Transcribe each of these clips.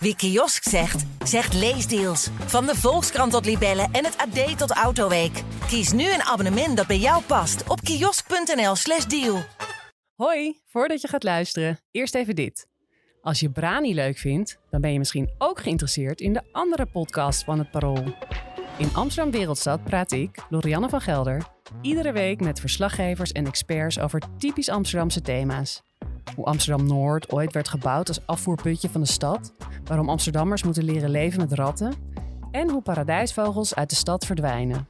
Wie kiosk zegt, zegt leesdeals. Van de Volkskrant tot Libellen en het AD tot Autoweek. Kies nu een abonnement dat bij jou past op kiosk.nl/slash deal. Hoi, voordat je gaat luisteren, eerst even dit. Als je Brani leuk vindt, dan ben je misschien ook geïnteresseerd in de andere podcast van het Parool. In Amsterdam Wereldstad praat ik, Lorianne van Gelder, iedere week met verslaggevers en experts over typisch Amsterdamse thema's. Hoe Amsterdam Noord ooit werd gebouwd als afvoerputje van de stad, waarom Amsterdammers moeten leren leven met ratten en hoe paradijsvogels uit de stad verdwijnen.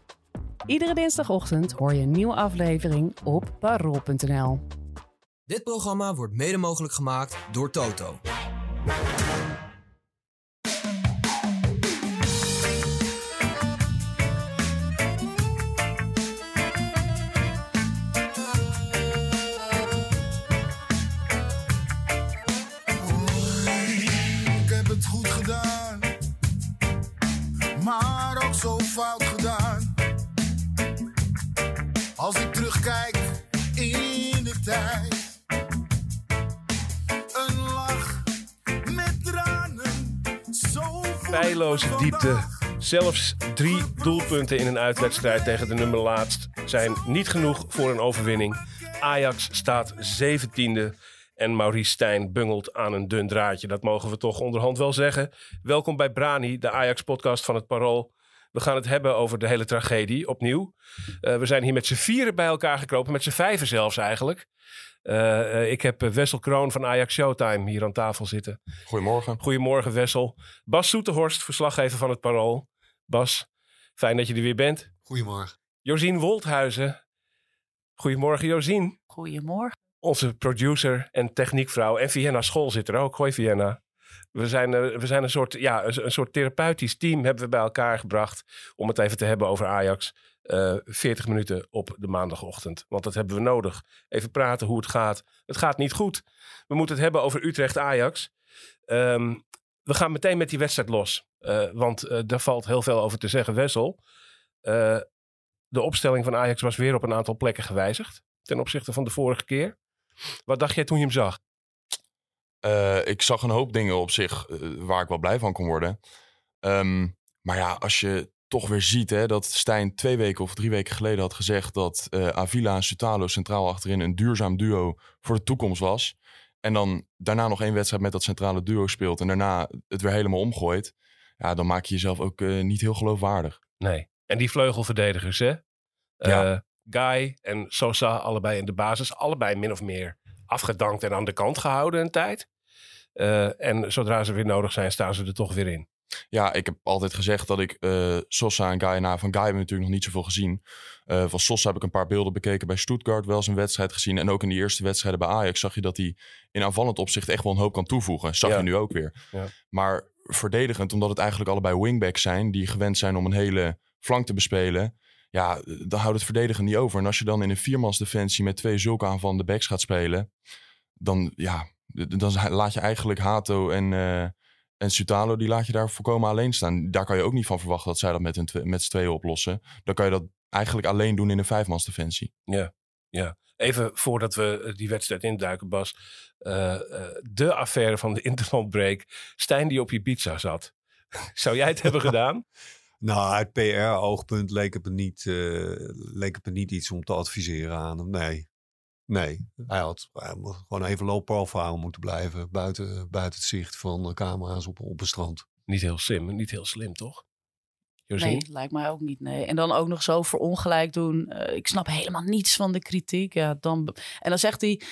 Iedere dinsdagochtend hoor je een nieuwe aflevering op parool.nl. Dit programma wordt mede mogelijk gemaakt door Toto. Tijd, een lach met tranen, zo Pijloze diepte. Zelfs drie doelpunten in een uitwedstrijd tegen de nummer laatst zijn niet genoeg voor een overwinning. Ajax staat zeventiende en Maurice Stijn bungelt aan een dun draadje. Dat mogen we toch onderhand wel zeggen. Welkom bij Brani, de Ajax-podcast van het Parool. We gaan het hebben over de hele tragedie opnieuw. Eh, we zijn hier met z'n vieren bij elkaar gekropen, met z'n vijven zelfs eigenlijk. Eh, eh, ik heb Wessel Kroon van Ajax Showtime hier aan tafel zitten. Goedemorgen. Goedemorgen Wessel. Bas Soeterhorst, verslaggever van het Parool. Bas, fijn dat je er weer bent. Goedemorgen. Josien Wolthuizen. Goedemorgen Josien. Goedemorgen. Onze producer en techniekvrouw. En Vienna School zit er ook. Hoi Vienna. We zijn, we zijn een, soort, ja, een, soort therapeutisch team hebben we bij elkaar gebracht. Om het even te hebben over Ajax. Eh 40 minuten op de maandagochtend. Want dat hebben we nodig. Even praten hoe het gaat. Het gaat niet goed. We moeten het hebben over Utrecht-Ajax. Ehm, we gaan meteen met die wedstrijd los. Eh, want eh, daar valt heel veel over te zeggen. Wessel, de opstelling van Ajax was weer op een aantal plekken gewijzigd. Ten opzichte van de vorige keer. Wat dacht jij toen je hem zag? Eh, ik zag een hoop dingen op zich eh, waar ik wel blij van kon worden. Ehm, maar ja, als je toch weer ziet hè, dat Stijn twee weken of drie weken geleden had gezegd dat eh, Avila en Sutalo centraal achterin een duurzaam duo voor de toekomst was. En dan daarna nog één wedstrijd met dat centrale duo speelt en daarna het weer helemaal omgooit. Ja, dan maak je jezelf ook niet heel geloofwaardig. Nee. En die vleugelverdedigers, hè? Ja. Guy en Sosa, allebei in de basis. Allebei min of meer afgedankt en aan de kant gehouden een tijd. Eh, en zodra ze weer nodig zijn, staan ze er toch weer in. Ja, ik heb altijd gezegd dat ik eh, Sosa en Guy... Nou, van Guy hebben natuurlijk nog niet zoveel gezien. Eh, van Sosa heb ik een paar beelden bekeken bij Stuttgart. Wel eens een wedstrijd gezien. En ook in die eerste wedstrijden bij Ajax zag je dat hij in aanvallend opzicht echt wel een hoop kan toevoegen. Zag Ja. je nu ook weer. Ja. Maar verdedigend, omdat het eigenlijk allebei wingbacks zijn... die gewend zijn om een hele flank te bespelen... Ja, dan houdt het verdedigen niet over. En als je dan in een viermansdefensie met twee zulke aanvallende backs gaat spelen... dan, ja, dan laat je eigenlijk Hato en... eh, en Sutalo, die laat je daar volkomen alleen staan. Daar kan je ook niet van verwachten dat zij dat met, twe- met z'n tweeën oplossen. Dan kan je dat eigenlijk alleen doen in een vijfmansdefensie. Ja, ja. Even voordat we eh, die wedstrijd induiken, Bas. Eh, eh, de affaire van de interlandbreak. Stijn die op je pizza zat. Zou jij het hebben gedaan? Nou, uit PR-oogpunt leek het me niet, eh, leek het me niet iets om te adviseren aan hem. Nee. Nee. Hij had, hij had gewoon even low profile moeten blijven. Buiten, buiten het zicht van de camera's op, op het strand. Niet heel slim, niet heel slim, toch? Nee, lijkt mij ook niet. Nee. En dan ook nog zo verongelijk doen. Eh, ik snap helemaal niets van de kritiek. Ja, dan, en dan zegt hij.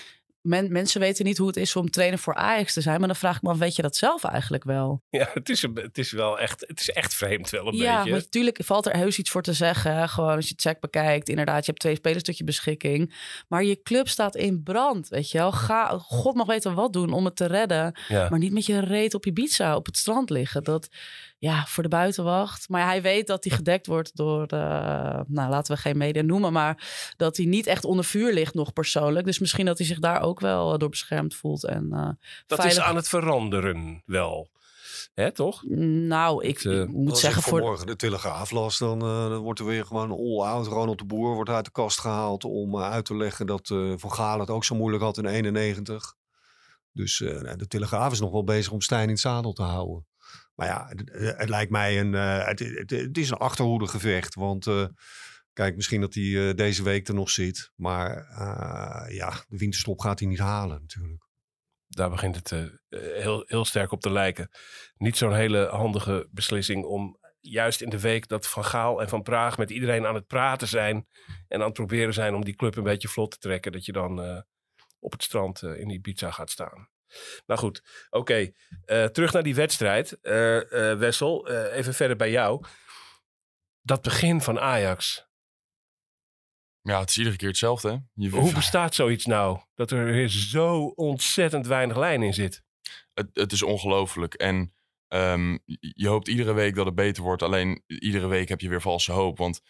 Men, mensen weten niet hoe het is om trainer voor Ajax te zijn. Maar dan vraag ik me af, weet je dat zelf eigenlijk wel? Ja, het is, een- het is wel echt, het is echt vreemd wel een ja, beetje. maar natuurlijk valt er heus iets voor te zeggen. Gewoon als je het check bekijkt. Inderdaad, je hebt twee spelers tot je beschikking. Maar je club staat in brand, weet je wel. Ga, God mag weten wat doen om het te redden. Ja. Maar niet met je reet op je pizza op het strand liggen. Dat, ja, voor de buitenwacht. Maar hij weet dat hij gedekt wordt door, eh, nou laten we geen media noemen, maar dat hij niet echt onder vuur ligt nog persoonlijk. Dus misschien dat hij zich daar ook wel eh, door beschermd voelt. En, eh, Dat veilig- is aan het veranderen wel. Hè, toch? Nou, ik, Het, moet Als zeggen ik voor... vanmorgen de Telegraaf las, dan, eh, dan wordt er weer gewoon all-out. Ronald de Boer wordt uit de kast gehaald om uit te leggen dat eh, Van Gaal het ook zo moeilijk had in 91. Dus eh, nou, de Telegraaf is nog wel bezig om Stijn in het zadel te houden. Maar ja, het, het lijkt mij een, eh, het, het, is een achterhoedegevecht. Want eh, kijk, misschien dat hij eh, deze week er nog zit. Maar eh, ja, de winterstop gaat hij niet halen natuurlijk. Daar begint het eh, heel, heel sterk op te lijken. Niet zo'n hele handige beslissing om juist in de week dat Van Gaal en Van Praag met iedereen aan het praten zijn. En aan het proberen zijn om die club een beetje vlot te trekken. Dat je dan eh, op het strand eh, in die pizza gaat staan. Nou goed, oké. Eh, terug naar die wedstrijd. Eh, eh, Wessel, even verder bij jou. Dat begin van Ajax. Ja, het is iedere keer hetzelfde. hè. Je, Hoe bestaat zoiets nou? Dat er weer zo ontzettend weinig lijn in zit. het, het is ongelooflijk. En ehm, je- hoopt iedere week dat het beter wordt. Alleen iedere week heb je weer valse hoop. Want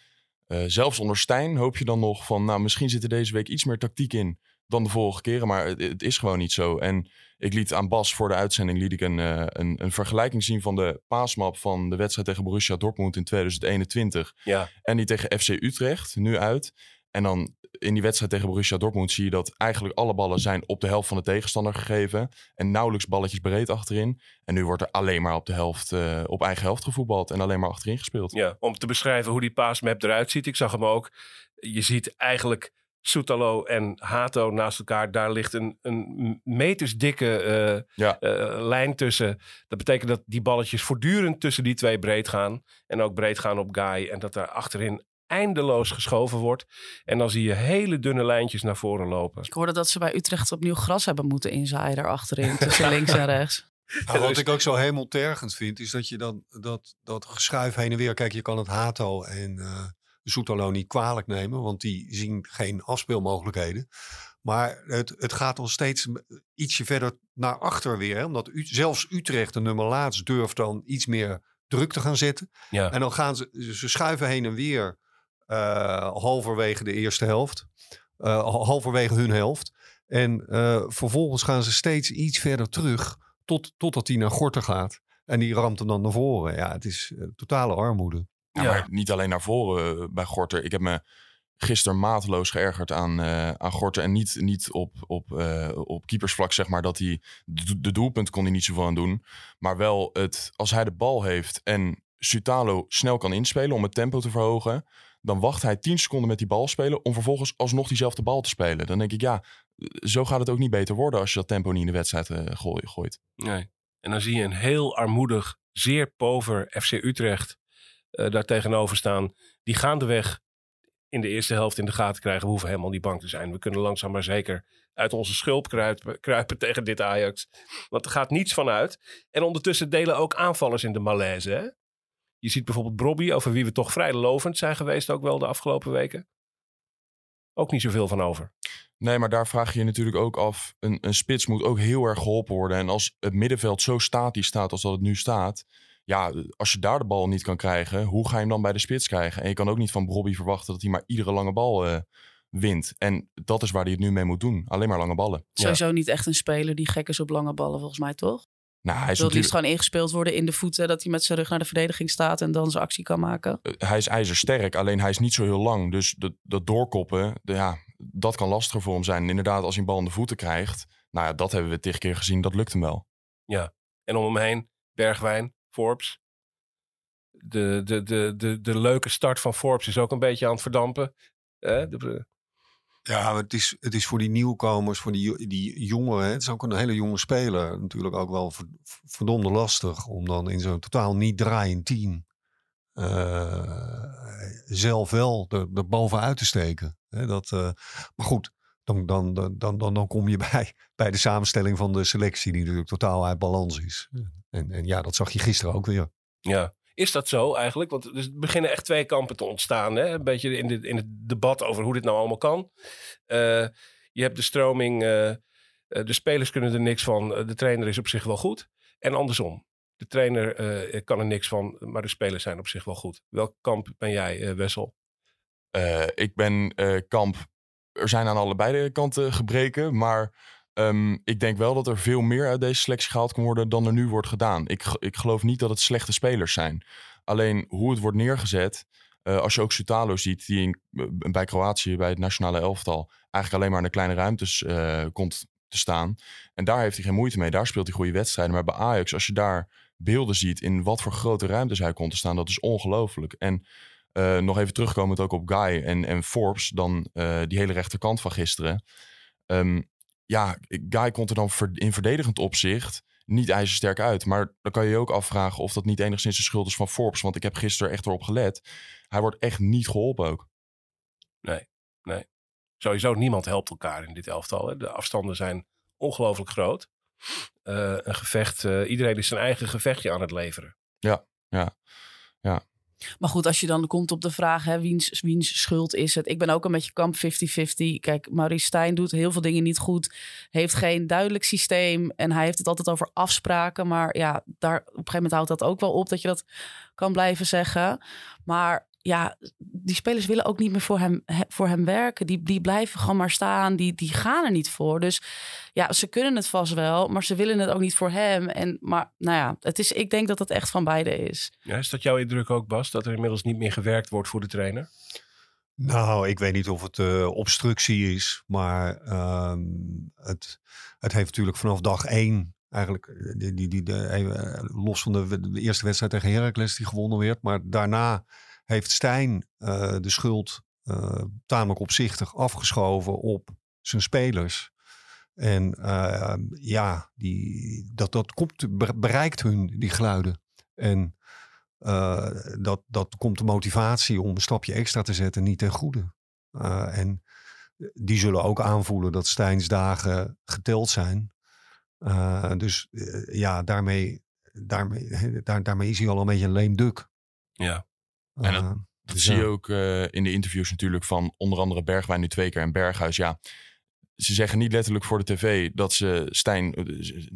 zelfs onder Stijn hoop je dan nog van... nou, misschien zit er deze week iets meer tactiek in dan de vorige keren. Maar het, het is gewoon niet zo. En ik liet aan Bas voor de uitzending liet ik een, eh, een, een vergelijking zien... van de paasmap van de wedstrijd tegen Borussia Dortmund in 2021. Ja. En die tegen FC Utrecht, nu uit. En dan in die wedstrijd tegen Borussia Dortmund zie je dat eigenlijk alle ballen zijn op de helft van de tegenstander gegeven. En nauwelijks balletjes breed achterin. En nu wordt er alleen maar op de helft, eh, op eigen helft gevoetbald en alleen maar achterin gespeeld. Ja, om te beschrijven hoe die paasmap eruit ziet. Ik zag hem ook. Je ziet eigenlijk Soetalo en Hato naast elkaar. Daar ligt een, een metersdikke eh, Ja. eh, lijn tussen. Dat betekent dat die balletjes voortdurend tussen die twee breed gaan. En ook breed gaan op Guy. En dat daar achterin eindeloos geschoven wordt. En dan zie je hele dunne lijntjes naar voren lopen. Ik hoorde dat ze bij Utrecht opnieuw gras hebben moeten inzaaien daar achterin. Tussen links en rechts. Nou, wat ik ook zo hemeltergend vind, is dat je dan dat, dat geschuif heen en weer. Kijk, je kan het Hato en eh de Soetalo niet kwalijk nemen, want die zien geen afspeelmogelijkheden. Maar het, het gaat al steeds ietsje verder naar achter weer. Hè? Omdat U- zelfs Utrecht, de nummer laatst, durft dan iets meer druk te gaan zetten. Ja. En dan gaan ze, ze schuiven heen en weer eh, halverwege de eerste helft. Eh, halverwege hun helft. En eh, vervolgens gaan ze steeds iets verder terug tot, totdat hij naar Gorter gaat. En die ramt hem dan naar voren. Ja, het is totale armoede. Ja, Ja. Maar niet alleen naar voren eh, bij Gorter. Ik heb me gisteren mateloos geërgerd aan, eh, aan Gorter. En niet, niet op, op, eh, op keepersvlak, zeg maar, dat hij de, doelpunt kon hij niet zoveel aan doen. Maar wel het, als hij de bal heeft en Sutalo snel kan inspelen om het tempo te verhogen. Dan wacht hij 10 seconden met die bal spelen om vervolgens alsnog diezelfde bal te spelen. Dan denk ik, ja, zo gaat het ook niet beter worden als je dat tempo niet in de wedstrijd gooi- gooit. Nee. En dan zie je een heel armoedig, zeer pover FC Utrecht eh, daar tegenover staan. Die gaandeweg in de eerste helft in de gaten krijgen. We hoeven helemaal niet bang te zijn. We kunnen langzaam maar zeker uit onze schulp kruipen, kruipen tegen dit Ajax. Want er gaat niets van uit. En ondertussen delen ook aanvallers in de malaise. Hè? Je ziet bijvoorbeeld Brobby, over wie we toch vrij lovend zijn geweest ook wel de afgelopen weken. Ook niet zoveel van over. Nee, maar daar vraag je je natuurlijk ook af. Een, een spits moet ook heel erg geholpen worden. En als het middenveld zo statisch staat als dat het nu staat. Ja, als je daar de bal niet kan krijgen, hoe ga je hem dan bij de spits krijgen? En je kan ook niet van Bobby verwachten dat hij maar iedere lange bal eh, wint. En dat is waar hij het nu mee moet doen. Alleen maar lange ballen. Sowieso niet echt een speler die gek is op lange ballen, volgens mij toch? Nou, hij is, Wil liefst gewoon ingespeeld worden in de voeten. Dat hij met zijn rug naar de verdediging staat en dan zijn actie kan maken. eh, hij is ijzersterk, alleen hij is niet zo heel lang. Dus dat, dat doorkoppen, de- ja, dat kan lastiger voor hem zijn. En inderdaad, als hij een bal in de voeten krijgt, nou ja, dat hebben we tig keer gezien, dat lukt hem wel. En om hem heen, Bergwijn, Forbes. De, de, de, de, de leuke start van Forbes is ook een beetje aan het verdampen. Eh, de- Ja, maar het is, het is voor die nieuwkomers, voor die, die jongeren. Het is ook een hele jonge speler. Natuurlijk ook wel ver- verdomde lastig om dan in zo'n totaal niet draaiend team. eh, zelf wel er, er bovenuit te steken. Dat, eh, maar goed, dan, dan, dan, dan, dan, dan kom je bij, bij de samenstelling van de selectie, die natuurlijk totaal uit balans is. En, en ja, dat zag je gisteren ook weer. ja. Is dat zo eigenlijk? Want er beginnen echt twee kampen te ontstaan. Hè? Een beetje in, dit, in het debat over hoe dit nou allemaal kan. Eh, je hebt de stroming, eh, eh, de spelers kunnen er niks van. de trainer is op zich wel goed. En andersom. De trainer eh, kan er niks van, maar de spelers zijn op zich wel goed. Welk kamp ben jij, Wessel? Eh, ik ben eh, kamp. Er zijn aan allebei de kanten gebreken. Maar ehm, ik denk wel dat er veel meer uit deze selectie gehaald kan worden dan er nu wordt gedaan. Ik, ik geloof niet dat het slechte spelers zijn. Alleen hoe het wordt neergezet. eh, als je ook Sutalo ziet, die in, eh, bij Kroatië, bij het nationale elftal, eigenlijk alleen maar in de kleine ruimtes eh, komt te staan. En daar heeft hij geen moeite mee. Daar speelt hij goede wedstrijden. Maar bij Ajax, als je daar beelden ziet in wat voor grote ruimtes hij kon te staan, dat is ongelooflijk. En nog even terugkomend ook op Guy en, en Forbes, dan die hele rechterkant van gisteren. Um, ja, Guy komt er dan in verdedigend opzicht niet ijzersterk uit. Maar dan kan je je ook afvragen of dat niet enigszins de schuld is van Forbes. Want ik heb gisteren echt erop gelet. Hij wordt echt niet geholpen ook. Nee, nee. Sowieso niemand helpt elkaar in dit elftal. Hè. De afstanden zijn ongelooflijk groot. Uh, een gevecht, uh, iedereen is zijn eigen gevechtje aan het leveren. Ja, ja, ja. Maar goed, als je dan komt op de vraag, hè, wiens, wiens schuld is het? Ik ben ook een beetje kamp 50-50. Kijk, Maurice Stijn doet heel veel dingen niet goed. Heeft geen duidelijk systeem. En hij heeft het altijd over afspraken. Maar ja, daar, op een gegeven moment houdt dat ook wel op dat je dat kan blijven zeggen. Maar ja, die spelers willen ook niet meer voor hem, voor hem werken. Die, die blijven gewoon maar staan. Die, die gaan er niet voor. Dus ja, ze kunnen het vast wel, maar ze willen het ook niet voor hem. En, maar nou ja, het is, ik denk dat het echt van beide is. Ja, is dat jouw indruk ook, Bas? Dat er inmiddels niet meer gewerkt wordt voor de trainer? Nou, ik weet niet of het uh, obstructie is, maar uh, het, het heeft natuurlijk vanaf dag één eigenlijk, eh, die, die, die, de, eh, los van de, de, eerste wedstrijd tegen Heracles die gewonnen werd, maar daarna heeft Stijn uh, de schuld uh, tamelijk opzichtig afgeschoven op zijn spelers. En uh, ja, die, dat, dat komt, bereikt hun, die geluiden. En dat, dat komt de motivatie om een stapje extra te zetten niet ten goede. en die zullen ook aanvoelen dat Stijns dagen geteld zijn. dus ja, daarmee, daarmee, daar, daarmee is hij al een beetje een leemduk. Ja. En dat, dat zie je ook uh, in de interviews natuurlijk van onder andere Bergwijn nu twee keer en Berghuis. Ja, ze zeggen niet letterlijk voor de tv dat ze Stijn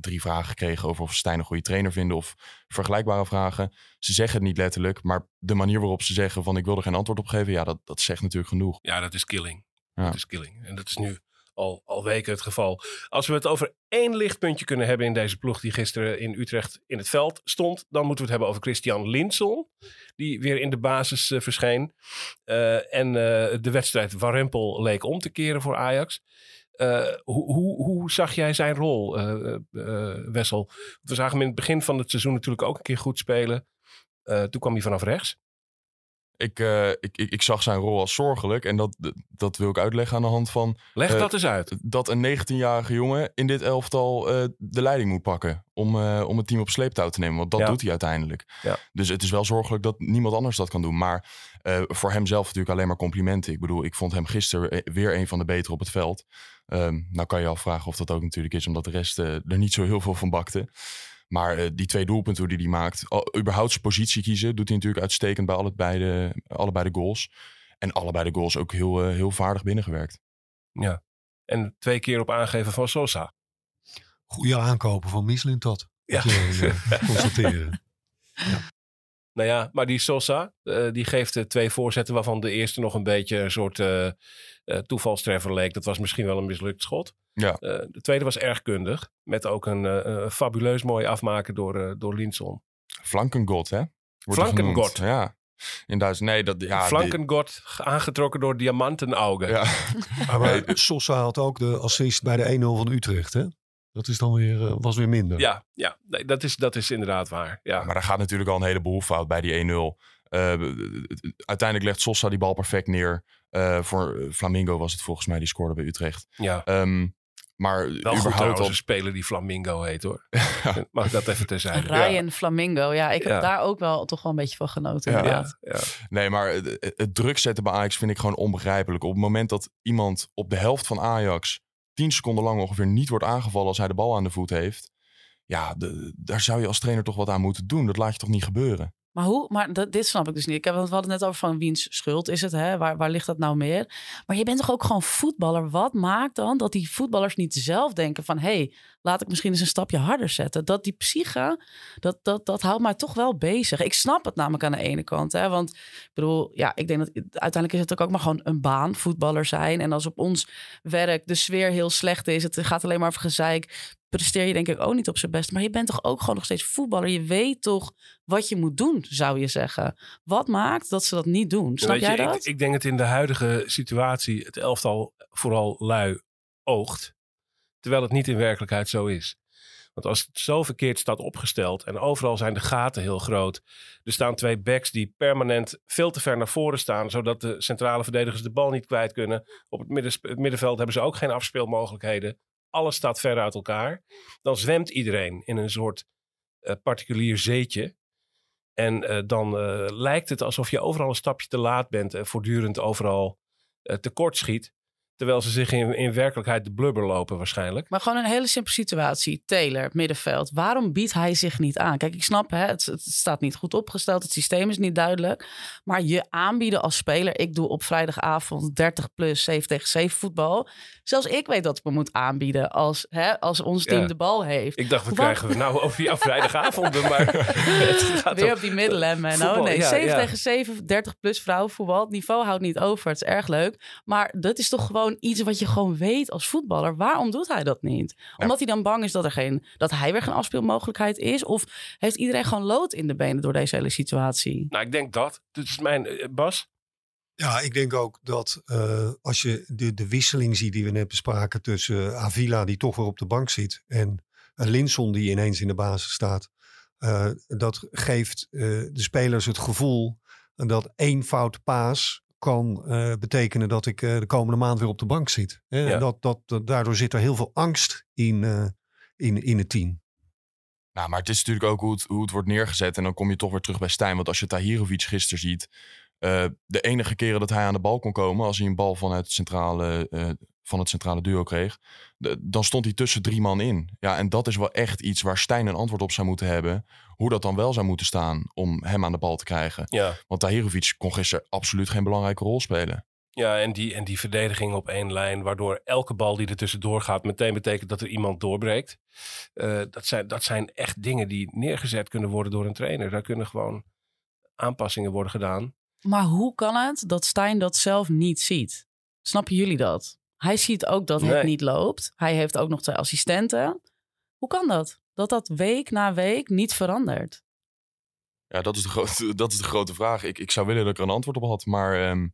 drie vragen kregen over of Stijn een goede trainer vinden of vergelijkbare vragen. Ze zeggen het niet letterlijk, maar de manier waarop ze zeggen van ik wil er geen antwoord op geven, ja, dat, dat zegt natuurlijk genoeg. Ja, dat is killing. Ja. Dat is killing. En dat is nu al, weken het geval. Als we het over één lichtpuntje kunnen hebben in deze ploeg die gisteren in Utrecht in het veld stond, dan moeten we het hebben over Christian Linson, die weer in de basis uh, verscheen. Uh, en uh, de wedstrijd Warempel leek om te keren voor Ajax. hoe, hoe, hoe, zag jij zijn rol, Wessel? We zagen hem in het begin van het seizoen natuurlijk ook een keer goed spelen. toen kwam hij vanaf rechts. Ik, uh, ik, ik, ik, zag zijn rol als zorgelijk. En dat, dat wil ik uitleggen aan de hand van. Leg uh, dat eens uit. Dat een 19-jarige jongen in dit elftal uh, de leiding moet pakken. Om, om het team op sleeptouw te nemen. Want dat ja. doet hij uiteindelijk. Ja. Dus het is wel zorgelijk dat niemand anders dat kan doen. Maar voor hemzelf natuurlijk alleen maar complimenten. Ik bedoel, ik vond hem gisteren weer een van de betere op het veld. Um, nou kan je afvragen of dat ook natuurlijk is, omdat de rest er niet zo heel veel van bakte. Maar uh, die twee doelpunten die hij maakt, al, überhaupt zijn positie kiezen, doet hij natuurlijk uitstekend bij allebei de, allebei de goals. En allebei de goals ook heel, uh, heel vaardig binnengewerkt. Ja, en twee keer op aangeven van Sosa. Goede aankopen van Mislintat. Ja. uh, constateren. ja. Nou ja, maar die Sosa, uh, die geeft uh, twee voorzetten waarvan de eerste nog een beetje een soort uh, toevalstreffer leek. Dat was misschien wel een mislukt schot. Ja. de tweede was erg kundig, met ook een fabuleus mooi afmaken door, door Linson. Flankengod, hè? Flankengod. Ja. In Duitsland, nee, dat... Ja, Flankengod, die... aangetrokken door diamantenaugen. Ja. maar Sosa had ook de assist bij de 1-0 van Utrecht, hè? Dat is dan weer, uh, was weer minder. Ja, ja nee, dat, is, dat is inderdaad waar. Ja. Maar daar gaat natuurlijk al een heleboel fout bij die 1-0. Uh, uiteindelijk legt Sosa die bal perfect neer. Uh, voor Flamingo was het volgens mij, die scoorde bij Utrecht. Ja. Um, maar Wel überhaupt goed al... een speler die Flamingo heet hoor. Mag ik dat even terzijde? Ryan ja. Flamingo, ja. Ik heb ja. daar ook wel toch wel een beetje van genoten. Ja. ja. Nee, maar het, het druk zetten bij Ajax vind ik gewoon onbegrijpelijk. Op het moment dat iemand op de helft van Ajax 10 seconden lang ongeveer niet wordt aangevallen als hij de bal aan de voet heeft. Ja, de, daar zou je als trainer toch wat aan moeten doen. Dat laat je toch niet gebeuren. Maar hoe? Maar dat, dit snap ik dus niet. Ik heb, we hadden het net over van wiens schuld is het? Hè? Waar, waar ligt dat nou meer? Maar je bent toch ook gewoon voetballer? Wat maakt dan dat die voetballers niet zelf denken van... hé, hey, laat ik misschien eens een stapje harder zetten. Dat die psyche, dat, dat, dat houdt mij toch wel bezig. Ik snap het namelijk aan de ene kant. Hè? Want ik bedoel, ja, ik denk dat uiteindelijk is het ook maar gewoon een baan, voetballer zijn. En als op ons werk de sfeer heel slecht is... het gaat alleen maar over gezeik presteer je denk ik ook niet op zijn best. Maar je bent toch ook gewoon nog steeds voetballer. Je weet toch wat je moet doen, zou je zeggen. Wat maakt dat ze dat niet doen? Snap jij dat? Ik, ik, denk dat in de huidige situatie het elftal vooral lui oogt. Terwijl het niet in werkelijkheid zo is. Want als het zo verkeerd staat opgesteld en overal zijn de gaten heel groot. Er staan twee backs die permanent veel te ver naar voren staan, zodat de centrale verdedigers de bal niet kwijt kunnen. Op het, midden, het middenveld hebben ze ook geen afspeelmogelijkheden. Alles staat ver uit elkaar. Dan zwemt iedereen in een soort eh, particulier zeetje. En eh, dan eh, lijkt het alsof je overal een stapje te laat bent en voortdurend overal tekort schiet. Terwijl ze zich in, in werkelijkheid de blubber lopen waarschijnlijk. Maar gewoon een hele simpele situatie. Taylor, middenveld. Waarom biedt hij zich niet aan? Kijk, ik snap, hè, het, het staat niet goed opgesteld. Het systeem is niet duidelijk. Maar je aanbieden als speler. Ik doe op vrijdagavond 30 plus 7 tegen 7 voetbal. Zelfs ik weet dat ik me moet aanbieden als, hè, als ons team Ja. de bal heeft. Ik dacht, wat Wat? krijgen we nou over jouw vrijdagavonden? Maar het gaat Weer op die middelen, man. Oh nee, ja, 7 ja. tegen 7, 30 plus vrouwenvoetbal. Het niveau houdt niet over. Het is erg leuk. Maar dat is toch gewoon iets wat je gewoon weet als voetballer. Waarom doet hij dat niet? Omdat hij dan bang is dat, er geen, dat hij weer geen afspeelmogelijkheid is? Of heeft iedereen gewoon lood in de benen door deze hele situatie? Nou, ik denk dat. Dit is mijn... eh, Bas? Ja, ik denk ook dat eh, als je de, de wisseling ziet die we net bespraken tussen eh, Avila, die toch weer op de bank zit, en uh, Linson, die ineens in de basis staat, eh, dat geeft eh, de spelers het gevoel dat één fout paas kan eh, betekenen dat ik eh, de komende maand weer op de bank zit. Hè? Ja. En dat, dat, dat- daardoor zit er heel veel angst in, eh, in, in het team. Nou, maar het is natuurlijk ook hoe het, hoe het wordt neergezet. En dan kom je toch weer terug bij Stijn. Want als je Tahirovic gisteren ziet. de enige keren dat hij aan de bal kon komen. Als hij een bal van het centrale, van het centrale duo kreeg. de- dan stond hij tussen drie man in. Ja, en dat is wel echt iets waar Stijn een antwoord op zou moeten hebben. Hoe dat dan wel zou moeten staan om hem aan de bal te krijgen. Ja. Want Tahirovic kon gisteren absoluut geen belangrijke rol spelen. Ja, en die, en die verdediging op één lijn, waardoor elke bal die er tussendoor gaat, meteen betekent dat er iemand doorbreekt. Eh, dat, zijn, dat zijn echt dingen die neergezet kunnen worden door een trainer. Daar kunnen gewoon aanpassingen worden gedaan. Maar hoe kan het dat Stijn dat zelf niet ziet? Snappen jullie dat? Hij ziet ook dat het niet loopt. Hij heeft ook nog twee assistenten. Hoe kan dat? Dat dat week na week niet verandert. Ja, dat is de, grote, dat is de grote vraag. Ik, ik zou willen dat ik er een antwoord op had. Maar ehm,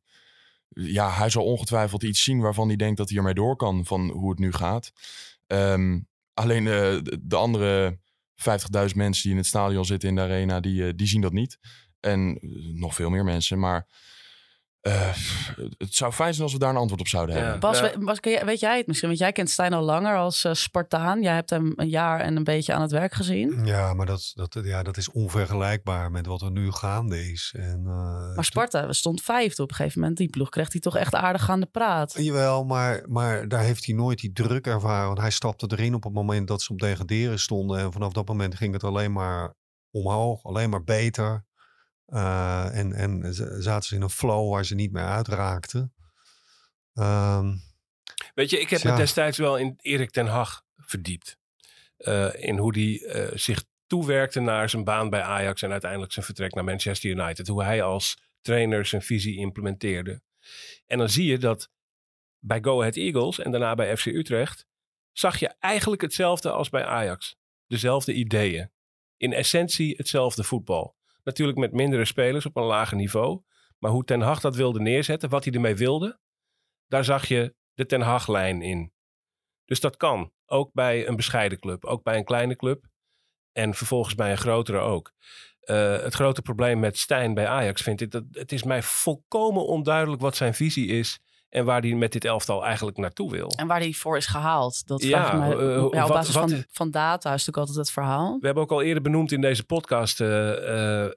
ja, hij zal ongetwijfeld iets zien waarvan hij denkt dat hij ermee door kan van hoe het nu gaat. Ehm, alleen de, de andere 50.000 mensen die in het stadion zitten in de arena, die, eh, die zien dat niet. En eh, nog veel meer mensen. Maar eh, het zou fijn zijn als we daar een antwoord op zouden Ja. hebben. Bas, we- weet jij het misschien? Want jij kent Stijn al langer als eh, Spartaan. Jij hebt hem een jaar en een beetje aan het werk gezien. Ja, maar dat, dat, ja, dat is onvergelijkbaar met wat er nu gaande is. En, eh, Maar Sparta stond vijfde op een gegeven moment. Die ploeg kreeg hij toch echt aardig aan de praat. Jawel, maar, maar daar heeft hij nooit die druk ervaren. Want hij stapte erin op het moment dat ze op degraderen stonden. En vanaf dat moment ging het alleen maar omhoog, alleen maar beter. Eh, en, en zaten ze in een flow waar ze niet meer uitraakten. Ehm, Weet je, ik heb Ja. me destijds wel in Erik ten Hag verdiept. Eh, in hoe die eh, zich toewerkte naar zijn baan bij Ajax en uiteindelijk zijn vertrek naar Manchester United. Hoe hij als trainer zijn visie implementeerde. En dan zie je dat bij Go Ahead Eagles en daarna bij FC Utrecht zag je eigenlijk hetzelfde als bij Ajax. Dezelfde ideeën. In essentie hetzelfde voetbal. Natuurlijk met mindere spelers op een lager niveau. Maar hoe Ten Hag dat wilde neerzetten, wat hij ermee wilde, daar zag je de Ten Hag-lijn in. Dus dat kan. Ook bij een bescheiden club. Ook bij een kleine club. En vervolgens bij een grotere ook. Eh, het grote probleem met Stijn bij Ajax vind ik dat het is mij volkomen onduidelijk wat zijn visie is. En waar hij met dit elftal eigenlijk naartoe wil. En waar hij voor is gehaald. Dat Ja, vraag ik me. eh, ja, op wat- basis wat- van, van data is natuurlijk altijd het verhaal. We hebben ook al eerder benoemd in deze podcast. eh, eh,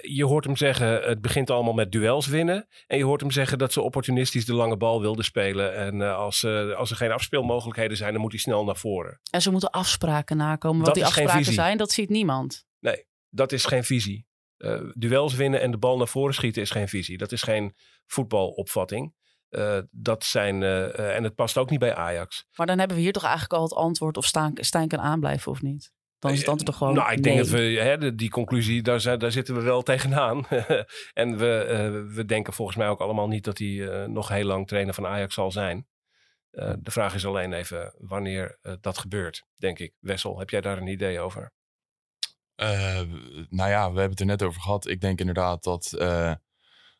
je hoort hem zeggen, het begint allemaal met duels winnen. En je hoort hem zeggen dat ze opportunistisch de lange bal wilden spelen. En eh, als, eh, als er geen afspeelmogelijkheden zijn, dan moet hij snel naar voren. En ze moeten afspraken nakomen. Wat Dat die afspraken zijn, dat ziet niemand. Dat is geen visie. Eh, duels winnen en de bal naar voren schieten is geen visie. Dat is geen voetbalopvatting. Eh, dat zijn, eh, eh, en het past ook niet bij Ajax. Maar dan hebben we hier toch eigenlijk al het antwoord of Stijn, Stijn kan aanblijven of niet. Dan is het antwoord toch gewoon Nou, ik denk nee. dat we hè, de- die conclusie, daar, zijn, daar zitten we wel tegenaan. en we, eh, we denken volgens mij ook allemaal niet dat hij eh, nog heel lang trainer van Ajax zal zijn. Eh, de vraag is alleen even wanneer dat gebeurt, denk ik. Wessel, heb jij daar een idee over? Eh, nou ja, we hebben het er net over gehad. Ik denk inderdaad dat, eh,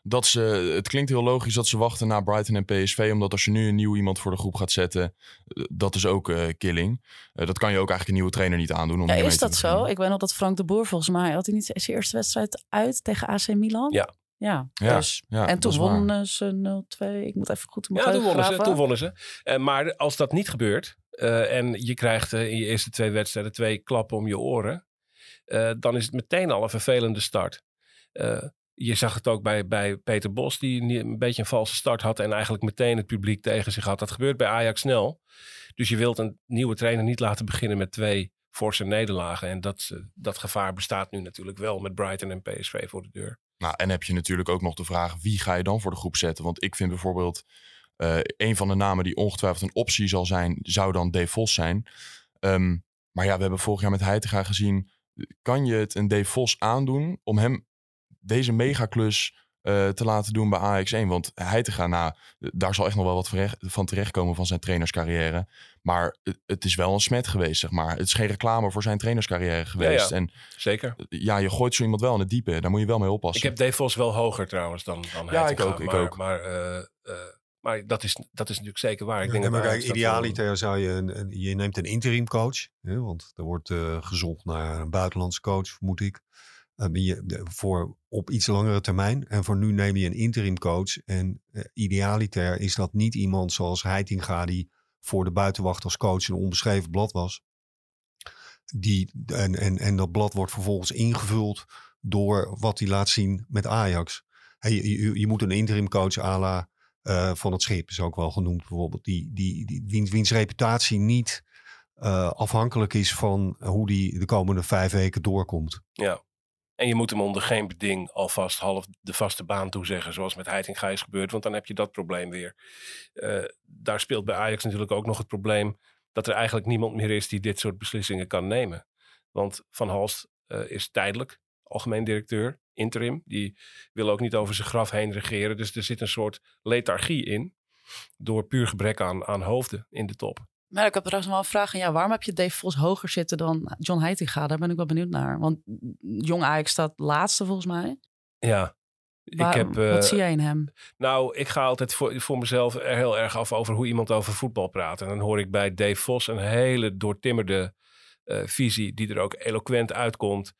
dat ze, het klinkt heel logisch dat ze wachten naar Brighton en PSV. Omdat als je nu een nieuw iemand voor de groep gaat zetten, eh, dat is ook eh, killing. Eh, dat kan je ook eigenlijk een nieuwe trainer niet aandoen. Om Ja, is dat zo? Ik weet nog dat Frank de Boer volgens mij had hij niet zijn eerste wedstrijd uit tegen AC Milan. Ja. Ja, Ja, dus. ja, en toen wonnen ze 0-2. Ik moet even goed mijn Ja, toen wonnen ze. Toen wonnen ze. Eh, maar als dat niet gebeurt eh, en je krijgt in je eerste twee wedstrijden twee klappen om je oren, eh, dan is het meteen al een vervelende start. Eh, je zag het ook bij, bij Peter Bos, die een beetje een valse start had en eigenlijk meteen het publiek tegen zich had. Dat gebeurt bij Ajax snel. Dus je wilt een nieuwe trainer niet laten beginnen met twee forse nederlagen. En dat, eh, dat gevaar bestaat nu natuurlijk wel met Brighton en PSV voor de deur. Nou, en heb je natuurlijk ook nog de vraag, wie ga je dan voor de groep zetten? Want ik vind bijvoorbeeld, eh, een van de namen die ongetwijfeld een optie zal zijn, zou dan Dave Vos zijn. Ehm, maar ja, we hebben vorig jaar met Heitinga gezien, kan je het een Dave Vos aandoen om hem deze megaklus eh, te laten doen bij AX1? Want Heitinga, nou, daar zal echt nog wel wat terecht- van terechtkomen van zijn trainerscarrière. Maar het, het is wel een smet geweest, zeg maar. Het is geen reclame voor zijn trainerscarrière geweest. ja. En Zeker. ja, je gooit zo iemand wel in het diepe. Daar moet je wel mee oppassen. Ik heb Dave Vos wel hoger trouwens dan, dan Ja, Heitinga, ik ook, ik maar, ook. Maar, eh, eh, maar dat, is, dat is natuurlijk zeker waar. Ik denk Ja, maar kijk, idealiter zou je, een, een- je neemt een interim coach, hè, want er wordt eh, gezocht naar een buitenlandse coach, vermoed ik, eh, de- voor op iets langere termijn. En voor nu neem je een interim coach. En eh, idealiter is dat niet iemand zoals Heitinga, die voor de buitenwacht als coach een onbeschreven blad was. Die, en, en, en dat blad wordt vervolgens ingevuld door wat hij laat zien met Ajax. Hey, je, je, moet een interim coach à la eh, van het schip is ook wel genoemd bijvoorbeeld. Die, die, die, wiens, reputatie niet eh, afhankelijk is van hoe die de komende vijf weken doorkomt. Ja. En je moet hem onder geen beding alvast half de vaste baan toezeggen, zoals met Heitinga is gebeurd, want dan heb je dat probleem weer. Eh, daar speelt bij Ajax natuurlijk ook nog het probleem dat er eigenlijk niemand meer is die dit soort beslissingen kan nemen. Want Van Halst eh, is tijdelijk algemeen directeur, interim. Die wil ook niet over zijn graf heen regeren. Dus er zit een soort lethargie in, door puur gebrek aan, aan hoofden in de top. Maar ik heb trouwens wel een vraag jou. Waarom heb je Dave Vos hoger zitten dan John Heitinga? Daar ben ik wel benieuwd naar. Want Jong Ajax staat laatste volgens mij. Ja. Waar- ik heb, eh, wat zie jij in hem? Nou, ik ga altijd voor, voor mezelf er heel erg af over hoe iemand over voetbal praat. En dan hoor ik bij Dave Vos een hele doortimmerde eh, visie die er ook eloquent uitkomt.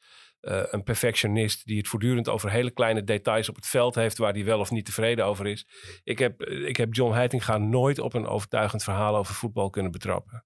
Eh, een perfectionist die het voortdurend over hele kleine details op het veld heeft waar hij wel of niet tevreden over is. Ik heb, ik heb John Heitinga nooit op een overtuigend verhaal over voetbal kunnen betrappen.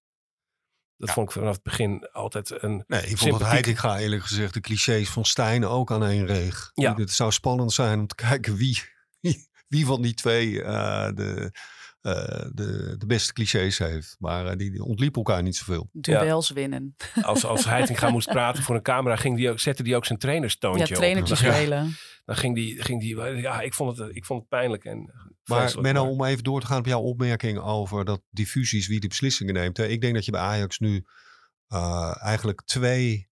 Dat vond ik vanaf het begin altijd een. Nee, ik vond dat Heitinga eerlijk gezegd de clichés van Stijn ook aan één reeg. Ja. Het zou spannend zijn om te kijken wie, wie, wie van die twee eh, de, eh, de, de beste clichés heeft. Maar eh, die, die ontliepen elkaar niet zoveel. Duels winnen. Als, als Heitinga moest praten voor een camera, ging die ook, zette hij ook zijn trainerstoontje Ja, op. trainertjes Dan- spelen. Dan ging die, ging die, ja, ik vond het, ik vond het pijnlijk en Maar Menno, maar- om even door te gaan op jouw opmerking over dat diffusies wie de beslissingen neemt. Hè. Ik denk dat je bij Ajax nu eh, eigenlijk twee,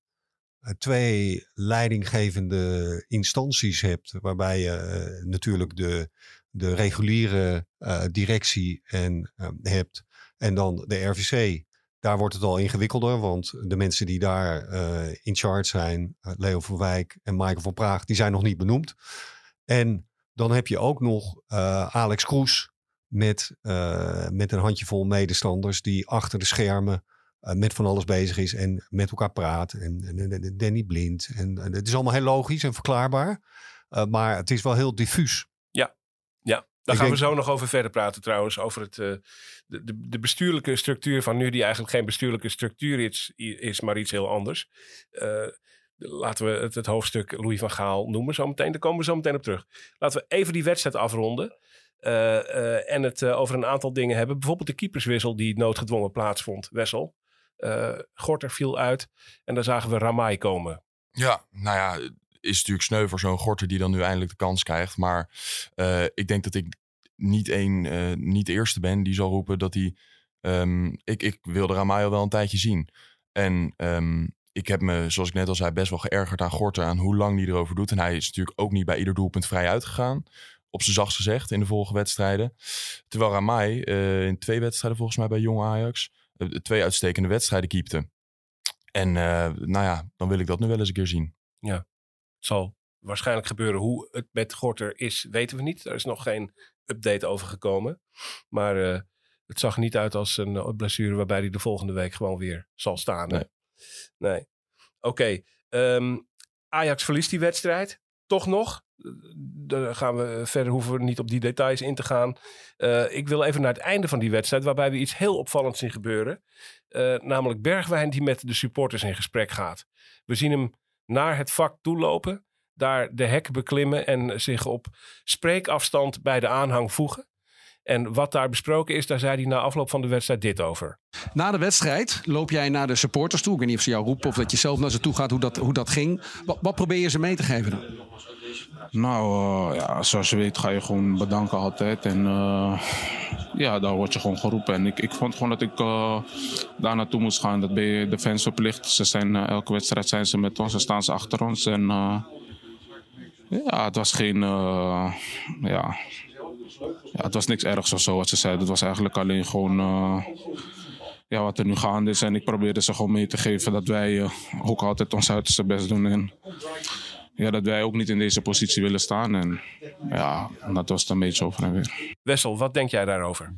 eh, twee leidinggevende instanties hebt. Waarbij je eh, natuurlijk de, de reguliere eh, directie en, eh, hebt. En dan de RVC. Daar wordt het al ingewikkelder, want de mensen die daar eh, in charge zijn, eh, Leo van Wijk en Michael van Praag, die zijn nog niet benoemd. En dan heb je ook nog Alex Kroes met, met een handjevol medestanders die achter de schermen met van alles bezig is en met elkaar praat. En, Danny Blind. En, het is allemaal heel logisch en verklaarbaar. Maar het is wel heel diffuus. Daar Ik gaan denk- we zo nog over verder praten trouwens. Over het, eh, de, de, de bestuurlijke structuur van nu, die eigenlijk geen bestuurlijke structuur is, is maar iets heel anders. Eh, laten we het, het hoofdstuk Louis van Gaal noemen zo meteen. Daar komen we zo meteen op terug. Laten we even die wedstrijd afronden. eh, eh, en het over een aantal dingen hebben. Bijvoorbeeld de keeperswissel die noodgedwongen plaatsvond. Wessel. Eh, Gorter viel uit. En daar zagen we Ramai komen. Ja, nou ja, is natuurlijk sneu voor zo'n Gorter die dan nu eindelijk de kans krijgt. Maar eh, ik denk dat ik niet één, eh, niet de eerste ben die zal roepen dat hij... ehm, ik, ik wilde Ramayo wel een tijdje zien. En ehm, ik heb me, zoals ik net al zei, best wel geërgerd aan Gorter. Aan hoe lang hij erover doet. En hij is natuurlijk ook niet bij ieder doelpunt vrij uitgegaan. Op zijn zachtst gezegd in de vorige wedstrijden. Terwijl Ramai eh, in twee wedstrijden volgens mij bij Jong Ajax... twee uitstekende wedstrijden keepte. En nou ja, dan wil ik dat nu wel eens een keer zien. Het zal waarschijnlijk gebeuren. Hoe het met Gorter is, weten we niet. Er is nog geen update over gekomen. Maar eh, het zag niet uit als een eh, blessure waarbij hij de volgende week gewoon weer zal staan. Nee. Nee. Oké. ehm, Ajax verliest die wedstrijd. Toch nog. Daar gaan we verder, hoeven we niet op die details in te gaan. Eh, ik wil even naar het einde van die wedstrijd, waarbij we iets heel opvallends zien gebeuren. Eh, namelijk Bergwijn die met de supporters in gesprek gaat. We zien hem naar het vak toelopen, daar de hek beklimmen en zich op spreekafstand bij de aanhang voegen. En wat daar besproken is, daar zei hij na afloop van de wedstrijd dit over. Na de wedstrijd loop jij naar de supporters toe. Ik weet niet of ze jou roepen of dat je zelf naar ze toe gaat, hoe dat, hoe dat ging. Wat, wat probeer je ze mee te geven dan? Nou, eh, ja, zoals je weet ga je gewoon bedanken altijd. En eh, ja, daar word je gewoon geroepen. En ik, ik vond gewoon dat ik eh, daar naartoe moest gaan. Dat ben je de fans verplicht. Ze zijn, elke wedstrijd zijn ze met ons en staan ze achter ons. En ja, het was geen... ja, ja, het was niks ergs of zo wat ze zeiden. Het was eigenlijk alleen gewoon... ja, wat er nu gaande is. En ik probeerde ze gewoon mee te geven dat wij ook altijd ons uiterste best doen. En ja, dat wij ook niet in deze positie willen staan. En ja, dat was het een beetje over en weer. Wessel, wat denk jij daarover?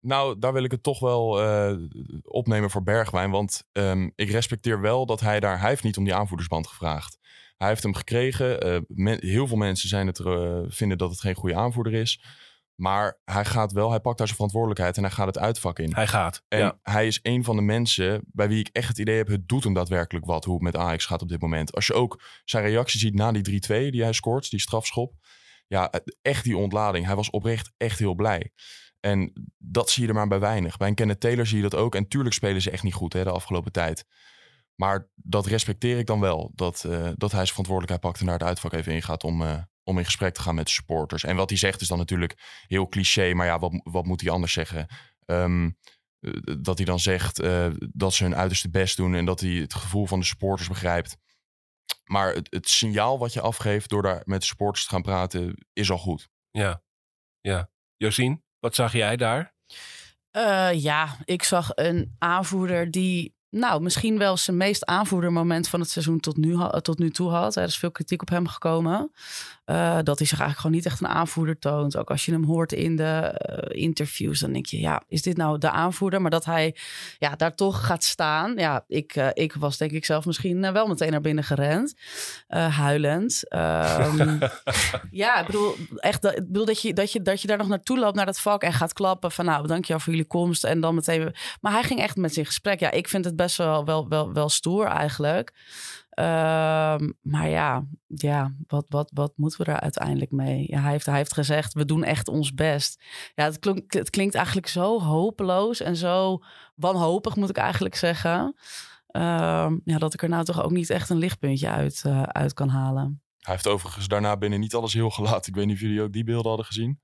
Nou, daar wil ik het toch wel eh, opnemen voor Bergwijn. Want ehm, ik respecteer wel dat hij daar... Hij heeft niet om die aanvoerdersband gevraagd. Hij heeft hem gekregen. Eh, men- heel veel mensen zijn het, er, eh, vinden dat het geen goede aanvoerder is. Maar hij gaat wel, hij pakt daar zijn verantwoordelijkheid en hij gaat het uitvak in. Hij gaat. En ja. hij is een van de mensen bij wie ik echt het idee heb... het doet hem daadwerkelijk wat, hoe het met Ajax gaat op dit moment. Als je ook zijn reactie ziet na die 3-2 die hij scoort, die strafschop. Ja, echt die ontlading. Hij was oprecht echt heel blij. En dat zie je er maar bij weinig. Bij een Kenneth Taylor zie je dat ook. En tuurlijk spelen ze echt niet goed hè, de afgelopen tijd. Maar dat respecteer ik dan wel. Dat, eh, dat hij zijn verantwoordelijkheid pakt en naar het uitvak even ingaat om, eh, om in gesprek te gaan met de supporters. En wat hij zegt is dan natuurlijk heel cliché. Maar ja, wat, wat moet hij anders zeggen? Ehm, eh, dat hij dan zegt eh, dat ze hun uiterste best doen en dat hij het gevoel van de supporters begrijpt. Maar het, het signaal wat je afgeeft door daar met de supporters te gaan praten is al goed. Ja. ja. Josien, wat zag jij daar? Eh, ja, ik zag een aanvoerder die, nou, misschien wel zijn meest aanvoerdermoment van het seizoen tot nu, tot nu toe had. Er is veel kritiek op hem gekomen. Eh, dat hij zich eigenlijk gewoon niet echt een aanvoerder toont. Ook als je hem hoort in de eh, interviews, dan denk je, ja, is dit nou de aanvoerder? Maar dat hij ja, daar toch gaat staan. Ja, ik, eh, ik was denk ik zelf misschien wel meteen naar binnen gerend, huilend. Ehm, ja, ik bedoel, echt, dat- ik bedoel dat, je, dat, je, dat je daar nog naartoe loopt naar dat vak en gaat klappen van nou, dankjewel voor jullie komst. En dan meteen. Maar hij ging echt met zijn gesprek. Ja, ik vind het best wel, wel, wel, wel stoer eigenlijk. Ehm, maar ja, ja wat, wat, wat moeten we daar uiteindelijk mee? Ja, hij, heeft, hij heeft gezegd, we doen echt ons best. Ja, het, het klinkt eigenlijk zo hopeloos en zo wanhopig, moet ik eigenlijk zeggen. Ehm, ja, dat ik er nou toch ook niet echt een lichtpuntje uit, eh, uit kan halen. Hij heeft overigens daarna binnen niet alles heel gelaten. Ik weet niet of jullie ook die beelden hadden gezien.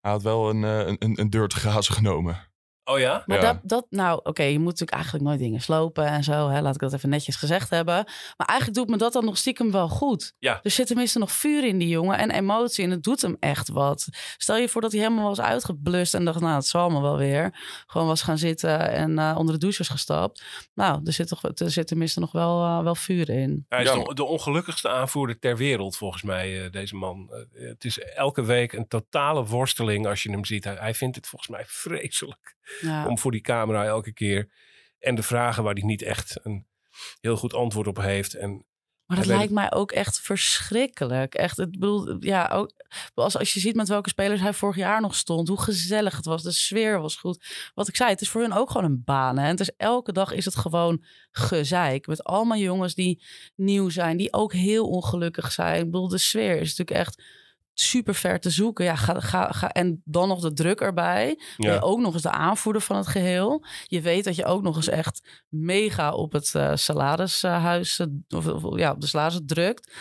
Hij had wel een, eh, een, een, een deur te grazen genomen. Oh ja? Maar Ja. dat, dat, nou, oké, je moet natuurlijk eigenlijk nooit dingen slopen en zo. Hè, laat ik dat even netjes gezegd hebben. Maar eigenlijk doet me dat dan nog stiekem wel goed. Ja. Er zit tenminste nog vuur in die jongen en emotie. En het doet hem echt wat. Stel je voor dat hij helemaal was uitgeblust en dacht, nou, het zal me wel weer. Gewoon was gaan zitten en eh, onder de douche was gestapt. Nou, er zit, toch, er zit tenminste nog wel, eh, wel vuur in. Hij is Ja, de, de ongelukkigste aanvoerder ter wereld, volgens mij, eh, deze man. Het is elke week een totale worsteling als je hem ziet. Hij, hij vindt het volgens mij vreselijk Ja. om voor die camera elke keer. En de vragen waar hij niet echt een heel goed antwoord op heeft. En Maar dat lijkt mij ook echt verschrikkelijk. Echt, ik bedoel, ja, ook als, als je ziet met welke spelers hij vorig jaar nog stond, hoe gezellig het was, de sfeer was goed. Wat ik zei, het is voor hun ook gewoon een baan. Hè? En het is elke dag is het gewoon gezeik met allemaal jongens die nieuw zijn, die ook heel ongelukkig zijn. Ik bedoel, de sfeer is natuurlijk echt super ver te zoeken. Ja, ga, ga, ga, en dan nog de druk erbij. Ja, je ook nog eens de aanvoerder van het geheel. Je weet dat je ook nog eens echt mega op het eh, salarishuis, eh, of, of, ja, op de salaris drukt.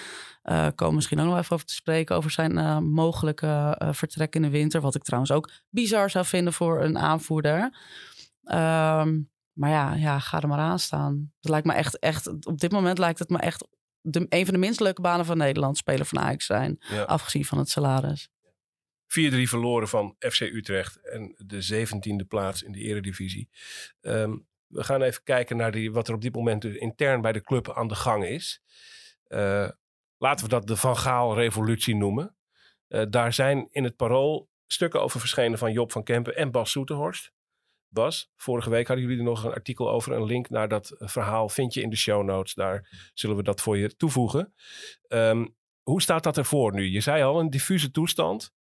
Eh komen misschien ook nog even over te spreken over zijn mogelijke vertrek in de winter. Wat ik trouwens ook bizar zou vinden voor een aanvoerder. Ehm, maar ja, ja, ga er maar aan staan. Het lijkt me echt, echt, op dit moment lijkt het me echt de, een van de minst leuke banen van Nederland, speler van Ajax zijn. ja. Afgezien van het salaris. 4-3 verloren van FC Utrecht en de 17e plaats in de eredivisie. Ehm, we gaan even kijken naar die, wat er op dit moment dus intern bij de club aan de gang is. Eh, laten we dat de Van Gaal-revolutie noemen. Eh, daar zijn in het parool stukken over verschenen van Job van Kempen en Bas Soeterhorst. Bas, vorige week hadden jullie er nog een artikel over. Een link naar dat verhaal vind je in de show notes. Daar zullen we dat voor je toevoegen. Ehm, hoe staat dat ervoor nu? Je zei al, een diffuse toestand.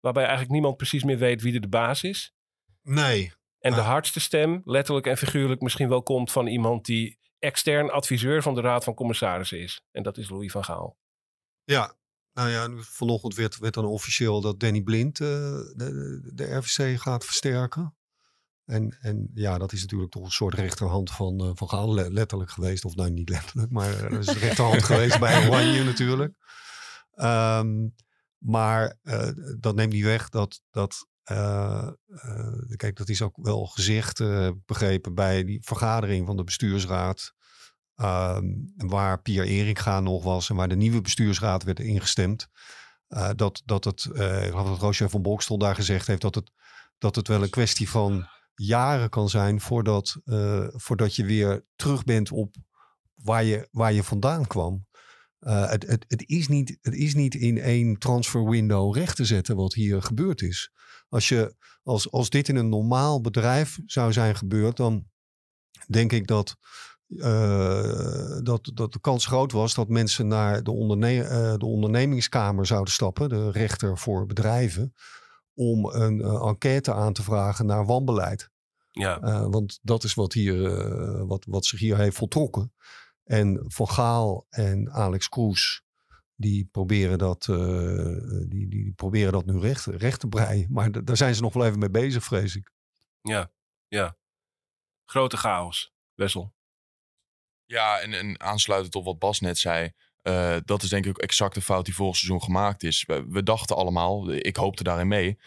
Waarbij eigenlijk niemand precies meer weet wie er de baas is. Nee. En de Ah. hardste stem, letterlijk en figuurlijk, misschien wel komt van iemand die extern adviseur van de Raad van Commissarissen is. En dat is Louis van Gaal. Ja, nou ja, vanochtend werd, werd dan officieel dat Danny Blind eh, de, de RVC gaat versterken. En, en ja, dat is natuurlijk toch een soort rechterhand van, eh, van Gaal letterlijk geweest. Of nou, niet letterlijk, maar eh, is rechterhand geweest bij Oranje natuurlijk. Ehm, maar eh, dat neemt niet weg dat, dat kijk, dat is ook wel gezegd, begrepen, bij die vergadering van de bestuursraad. Ehm, waar Pierre Eringa nog was en waar de nieuwe bestuursraad werd ingestemd. dat, dat het, ik geloof dat Roosje van Bokstel daar gezegd heeft, dat het, dat het wel een kwestie van jaren kan zijn voordat, eh, voordat je weer terug bent op waar je, waar je vandaan kwam. Eh, het, het, het, is niet, het is niet in één transfer window recht te zetten wat hier gebeurd is. Als, je, als, als dit in een normaal bedrijf zou zijn gebeurd, dan denk ik dat, eh, dat, dat de kans groot was dat mensen naar de, onderne de ondernemingskamer zouden stappen, de rechter voor bedrijven, om een eh, enquête aan te vragen naar wanbeleid. Ja. Eh, want dat is wat, hier, eh, wat, wat zich hier heeft voltrokken. En Van Gaal en Alex Kroes, die proberen dat, eh, die, die proberen dat nu recht, recht te breien. Maar d- daar zijn ze nog wel even mee bezig, vrees ik. Ja, ja. Grote chaos, Wessel. Ja, en, en aansluitend op wat Bas net zei. Eh, dat is denk ik ook exact de fout die vorig seizoen gemaakt is. We, dachten allemaal, ik hoopte daarin mee,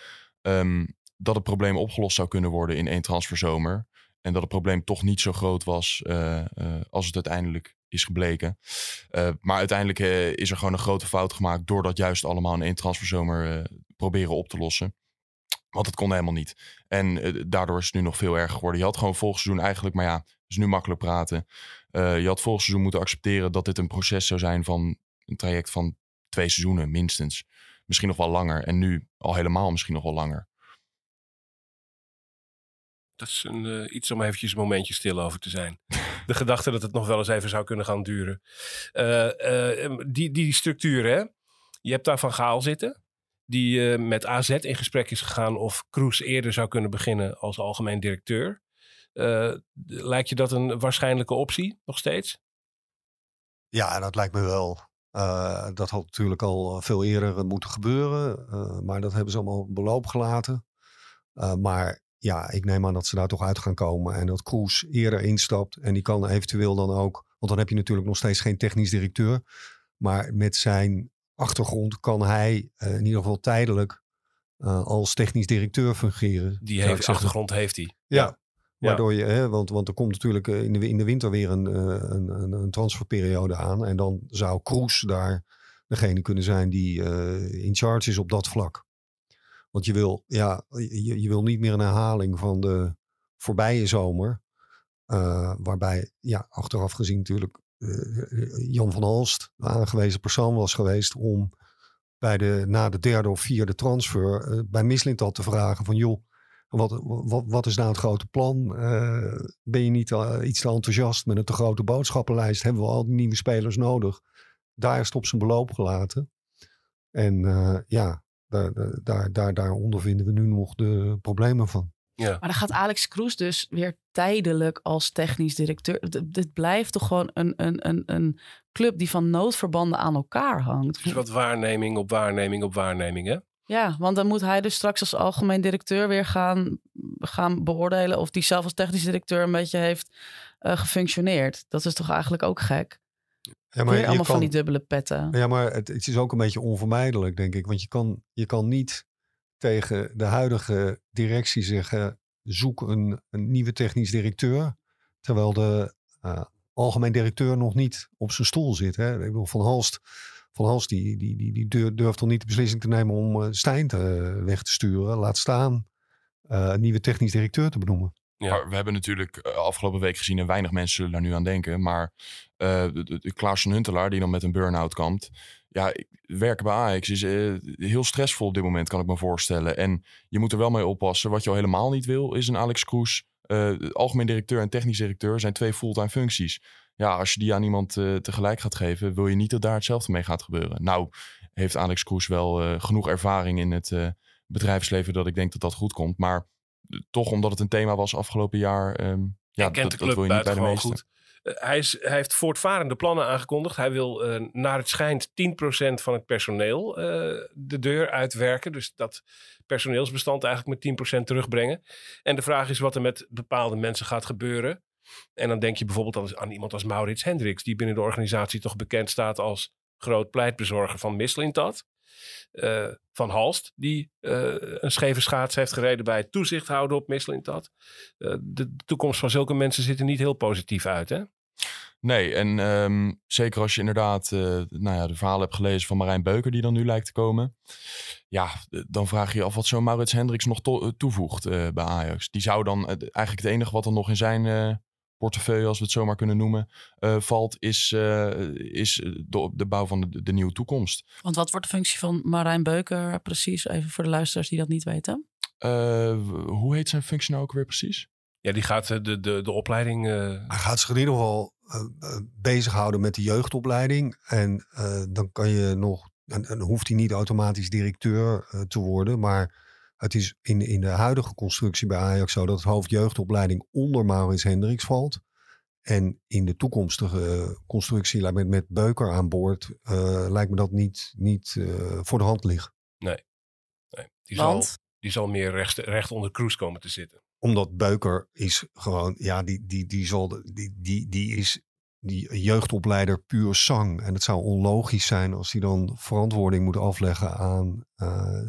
ehm, dat het probleem opgelost zou kunnen worden in één transferzomer. En dat het probleem toch niet zo groot was eh, eh, als het uiteindelijk is gebleken. Maar uiteindelijk is er gewoon een grote fout gemaakt door dat juist allemaal in één transferzomer proberen op te lossen. Want het kon helemaal niet. En eh, daardoor is het nu nog veel erger geworden. Je had gewoon volgend seizoen eigenlijk, maar ja, is nu makkelijk praten. Eh, je had volgend seizoen moeten accepteren dat dit een proces zou zijn van een traject van twee seizoenen minstens. Misschien nog wel langer. En nu al helemaal misschien nog wel langer. Dat is een, eh, iets om eventjes een momentje stil over te zijn. De gedachte dat het nog wel eens even zou kunnen gaan duren. Die, die structuur, hè? Je hebt daar Van Gaal zitten. Die eh, met AZ in gesprek is gegaan of Kroes eerder zou kunnen beginnen als algemeen directeur. Eh, lijkt je dat een waarschijnlijke optie nog steeds? Ja, dat lijkt me wel. Eh, dat had natuurlijk al veel eerder moeten gebeuren. maar dat hebben ze allemaal op beloop gelaten. Maar ja, ik neem aan dat ze daar toch uit gaan komen. En dat Kroes eerder instapt. En die kan eventueel dan ook. Want dan heb je natuurlijk nog steeds geen technisch directeur. Maar met zijn achtergrond kan hij eh, in ieder geval tijdelijk eh, als technisch directeur fungeren. Die heeft, achtergrond heeft hij. Ja. Waardoor je, hè, want, want er komt natuurlijk eh, in de, in de winter weer een, een, een, een transferperiode aan. En dan zou Kroes daar degene kunnen zijn die in charge is op dat vlak. Want je wil, ja, je, je wil niet meer een herhaling van de voorbije zomer. waarbij, ja, achteraf gezien natuurlijk Jan van Halst de aangewezen persoon was geweest om bij de, na de derde of vierde transfer eh, bij Mislintat te vragen van joh, wat, wat, wat is nou het grote plan? Eh, ben je niet eh, iets te enthousiast met een te grote boodschappenlijst? Hebben we al die nieuwe spelers nodig? Daar is het op zijn beloop gelaten. En eh, ja, daar, daar, daar, daar ondervinden we nu nog de problemen van. Ja. Maar dan gaat Alex Kroes dus weer tijdelijk als technisch directeur. D- dit blijft toch gewoon een, een, een, een club die van noodverbanden aan elkaar hangt. Dus wat waarneming op waarneming op waarneming, hè? Ja, want dan moet hij dus straks als algemeen directeur weer gaan, gaan beoordelen of die zelf als technisch directeur een beetje heeft eh, gefunctioneerd. Dat is toch eigenlijk ook gek? Ja, Weer je allemaal van kan- die dubbele petten. Ja, maar het, het is ook een beetje onvermijdelijk, denk ik. Want je kan, je kan niet tegen de huidige directie zeggen: zoek een, een nieuwe technisch directeur. Terwijl de eh, algemeen directeur nog niet op zijn stoel zit. Hè? Ik bedoel, Van Halst, van Halst die, die, die, die durft toch niet de beslissing te nemen om eh, Stijn te, weg te sturen. Laat staan eh, een nieuwe technisch directeur te benoemen. Ja. Maar we hebben natuurlijk eh, afgelopen week gezien... en weinig mensen zullen daar nu aan denken... maar eh de, de, de Klaas Huntelaar die dan met een burn-out kampt... ja, ik- werken bij Ajax is eh, heel stressvol op dit moment, kan ik me voorstellen. En je moet er wel mee oppassen. Wat je al helemaal niet wil, is een Alex Kroes... eh, algemeen directeur en technisch directeur zijn twee fulltime functies. Ja, als je die aan iemand eh, tegelijk gaat geven... wil je niet dat daar hetzelfde mee gaat gebeuren. Nou, heeft Alex Kroes wel genoeg ervaring in het bedrijfsleven... dat ik denk dat dat goed komt. Maar toch, omdat het een thema was afgelopen jaar... ehm, ja, kent dat, de dat club wil je niet bij de goed. Eh, hij, hij heeft voortvarende plannen aangekondigd. Hij wil eh, naar het schijnt 10% van het personeel eh, de deur uitwerken. Dus dat personeelsbestand eigenlijk met 10% terugbrengen. En de vraag is wat er met bepaalde mensen gaat gebeuren. En dan denk je bijvoorbeeld aan, aan iemand als Maurits Hendricks... die binnen de organisatie toch bekend staat als groot pleitbezorger van Mislintat. Eh, van Halst, die eh, een scheve schaats heeft gereden bij het toezicht houden op Mislintat. Eh, de toekomst van zulke mensen ziet er niet heel positief uit, hè? Nee, en ehm, zeker als je inderdaad nou ja, de verhalen hebt gelezen van Marijn Beuker, die dan nu lijkt te komen. Ja, dan vraag je je af wat zo'n Maurits Hendricks nog to- toevoegt bij Ajax. Die zou dan, eigenlijk het enige wat er nog in zijn portefeuille, als we het zo maar kunnen noemen, eh, valt, is, eh, is de, de bouw van de, de nieuwe toekomst. Want wat wordt de functie van Marijn Beuker precies? Even voor de luisteraars die dat niet weten. Eh, hoe heet zijn functie nou ook weer precies? Ja, die gaat de, de, de opleiding. eh, Hij gaat zich in ieder geval bezighouden met de jeugdopleiding. En eh, dan kan je nog, en, en hoeft hij niet automatisch directeur te worden. Maar het is in, in de huidige constructie bij Ajax zo dat het hoofd jeugdopleiding onder Maurits Hendricks valt. En in de toekomstige eh, constructie met, met Beuker aan boord eh, lijkt me dat niet, niet eh, voor de hand liggen. nee. nee. Die, zal, die zal meer recht, recht onder Kroes komen te zitten. Omdat Beuker is gewoon, ja, die, die, die, zal, de- die, die, die is die jeugdopleider puur zang. En het zou onlogisch zijn als hij dan verantwoording moet afleggen aan, eh,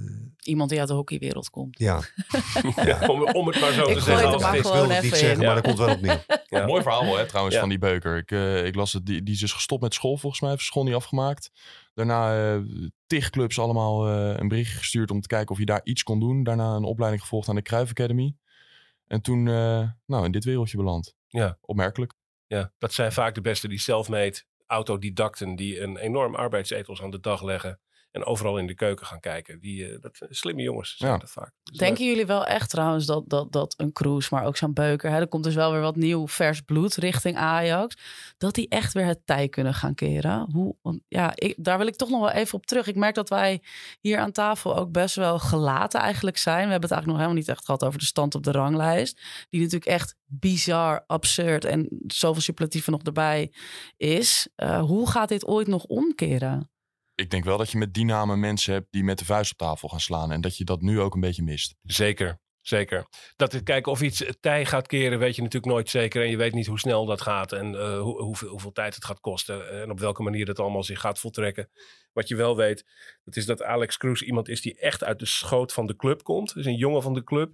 Iemand die uit de hockeywereld komt. ja, om, om het maar zo Ik te zeggen. het maar ik wil het niet zeggen, in. maar Ja. dat komt wel op neer. Ja. Mooi verhaal hè, trouwens Ja. van die Beuker. Ik, eh, ik las het, die, die is dus gestopt met school volgens mij, heeft school niet afgemaakt. Daarna eh tig clubs allemaal eh, een berichtje gestuurd om te kijken of je daar iets kon doen. Daarna een opleiding gevolgd aan de Cruijff Academy. En toen eh, nou, in dit wereldje beland. Ja. Opmerkelijk. Ja, dat zijn vaak de beste die self-made autodidacten die een enorm arbeidsethos aan de dag leggen en overal in de keuken gaan kijken. Die, eh, dat zijn slimme jongens zijn Ja. dat vaak. Dus Denken jullie wel echt trouwens dat, dat, dat een Kroes, maar ook zo'n Beuker, hè, er komt dus wel weer wat nieuw vers bloed richting Ajax, dat die echt weer het tij kunnen gaan keren? Hoe, ja, ik, daar wil ik toch nog wel even op terug. Ik merk dat wij hier aan tafel ook best wel gelaten eigenlijk zijn. We hebben het eigenlijk nog helemaal niet echt gehad over de stand op de ranglijst, die natuurlijk echt bizar, absurd en zoveel superlatieven nog erbij is. Eh, hoe gaat dit ooit nog omkeren? Ik denk wel dat je met die namen mensen hebt die met de vuist op tafel gaan slaan. En dat je dat nu ook een beetje mist. Zeker, zeker. Dat het kijken of iets tij gaat keren, weet je natuurlijk nooit zeker. En je weet niet hoe snel dat gaat en eh, hoe, hoeveel, hoeveel tijd het gaat kosten. En op welke manier dat allemaal zich gaat voltrekken. Wat je wel weet, dat is dat Alex Kroes iemand is die echt uit de schoot van de club komt. Dus een jongen van de club,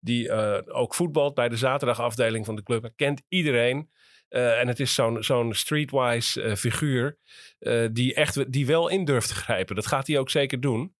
die eh, ook voetbalt bij de zaterdagafdeling van de club. Kent iedereen. Eh, en het is zo'n zo'n streetwise eh, figuur eh, die, echt, die wel in durft te grijpen. Dat gaat hij ook zeker doen.